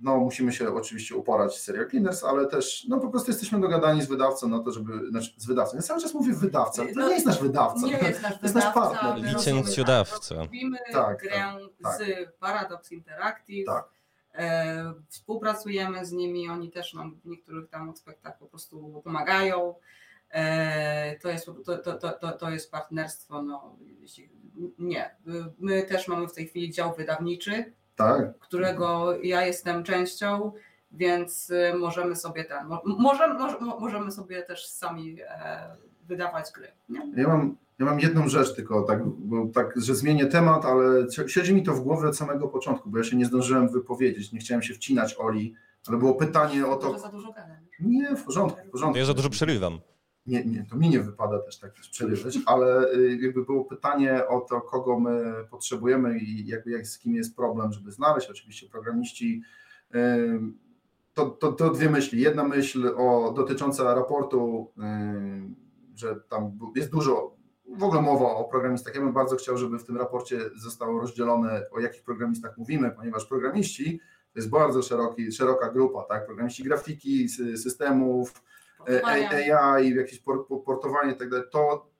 no, musimy się oczywiście uporać z Serial Cleaners, ale też no, po prostu jesteśmy dogadani z wydawcą na to, żeby, znaczy z wydawcą, ja cały czas mówię wydawca, to no, nie jest nasz wydawca. Nie jest nasz, to jest nasz partner. Licencjodawca. Robimy tak, grę tak, z tak. Paradox Interactive. Tak. E, współpracujemy z nimi, oni też nam w niektórych tam aspektach po prostu pomagają. E, to jest, to, to, to, to jest partnerstwo, no, nie. My też mamy w tej chwili dział wydawniczy, tak. którego ja jestem częścią, więc możemy sobie ten, możemy, możemy sobie też sami e, wydawać gry. Nie? Ja mam, ja mam jedną rzecz tylko, tak, bo tak, że zmienię temat, ale siedzi mi to w głowie od samego początku, bo ja się nie zdążyłem wypowiedzieć, nie chciałem się wcinać Oli, ale było pytanie o to... Może za dużo gadam. Nie, w porządku, w porządku. Ja za dużo przerywam. Nie, nie, to mi nie wypada też tak przerywać, ale y, jakby było pytanie o to, kogo my potrzebujemy i jakby jak, z kim jest problem, żeby znaleźć. Oczywiście programiści. To, to, to dwie myśli. Jedna myśl o, dotycząca raportu, że tam jest dużo, w ogóle mowa o programistach. Ja bym bardzo chciał, żeby w tym raporcie zostało rozdzielone, o jakich programistach mówimy, ponieważ programiści to jest bardzo szeroki, szeroka grupa, tak? Programiści grafiki, systemów, AI, jakieś portowanie i tak dalej, to,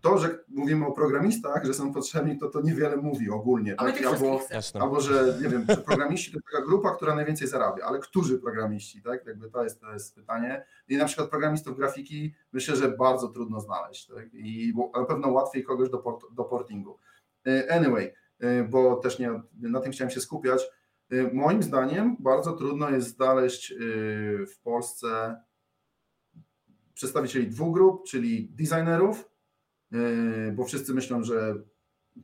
to, że mówimy o programistach, że są potrzebni, to to niewiele mówi ogólnie. Tak? Albo, albo, że nie wiem, programiści to taka grupa, która najwięcej zarabia, ale którzy programiści, tak? Jakby to jest, to jest pytanie. I na przykład programistów grafiki myślę, że bardzo trudno znaleźć. Tak? I na pewno łatwiej kogoś do, port, do portingu. E, anyway, e, bo też nie, na tym chciałem się skupiać. E, moim zdaniem bardzo trudno jest znaleźć w Polsce przedstawicieli dwóch grup, czyli designerów, yy, bo wszyscy myślą, że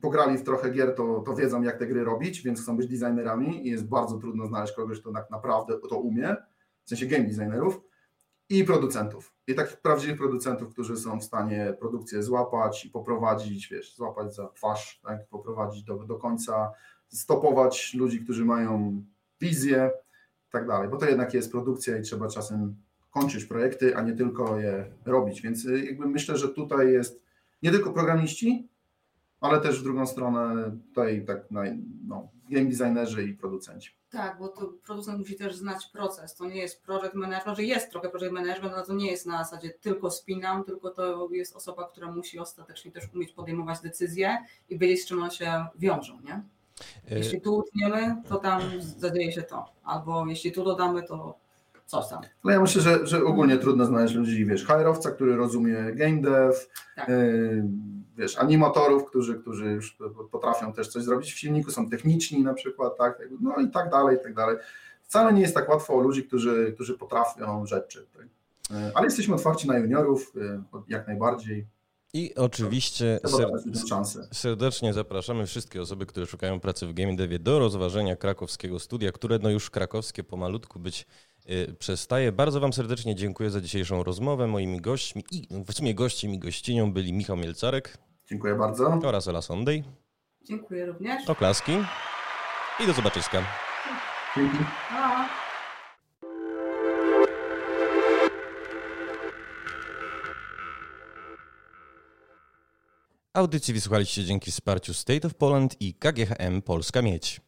pograli w trochę gier, to, to wiedzą, jak te gry robić, więc chcą być designerami i jest bardzo trudno znaleźć kogoś, kto tak naprawdę to umie, w sensie game designerów, i producentów. I takich prawdziwych producentów, którzy są w stanie produkcję złapać i poprowadzić, wiesz, złapać za twarz, tak, poprowadzić do, do końca, stopować ludzi, którzy mają wizję i tak dalej, bo to jednak jest produkcja i trzeba czasem kończyć projekty, a nie tylko je robić. Więc y, jakby myślę, że tutaj jest nie tylko programiści, ale też w drugą stronę tutaj tak no, game designerzy i producenci. Tak, bo to producent musi też znać proces. To nie jest project management, że jest trochę project management, ale to nie jest na zasadzie tylko spinam, tylko to jest osoba, która musi ostatecznie też umieć podejmować decyzje i wiedzieć, z czym one się wiążą, nie? Y- jeśli tu utniemy, to tam zadzieje się to. Albo jeśli tu dodamy, to coś tam. No ja myślę, że, że ogólnie trudno znaleźć ludzi, wiesz, hajrowca, który rozumie game dev, tak. yy, wiesz, animatorów, którzy, którzy już potrafią też coś zrobić w silniku, są techniczni na przykład, tak, no i tak dalej, i tak dalej. Wcale nie jest tak łatwo o ludzi, którzy, którzy potrafią rzeczy. Tak. Yy, ale jesteśmy otwarci na juniorów, yy, jak najbardziej. I oczywiście serdecznie zapraszamy wszystkie osoby, które szukają pracy w game devie do rozważenia krakowskiego studia, które no już krakowskie pomalutku być Y, przestaje. Bardzo Wam serdecznie dziękuję za dzisiejszą rozmowę. Moimi gośćmi i w sumie gościem i gościnią byli Michał Mielcarek. Dziękuję bardzo. Oraz Ela Sondej. Dziękuję również. Oklaski. I do zobaczyska. Dzięki. Audycji wysłuchaliście dzięki wsparciu State of Poland i KGHM Polska Miedź.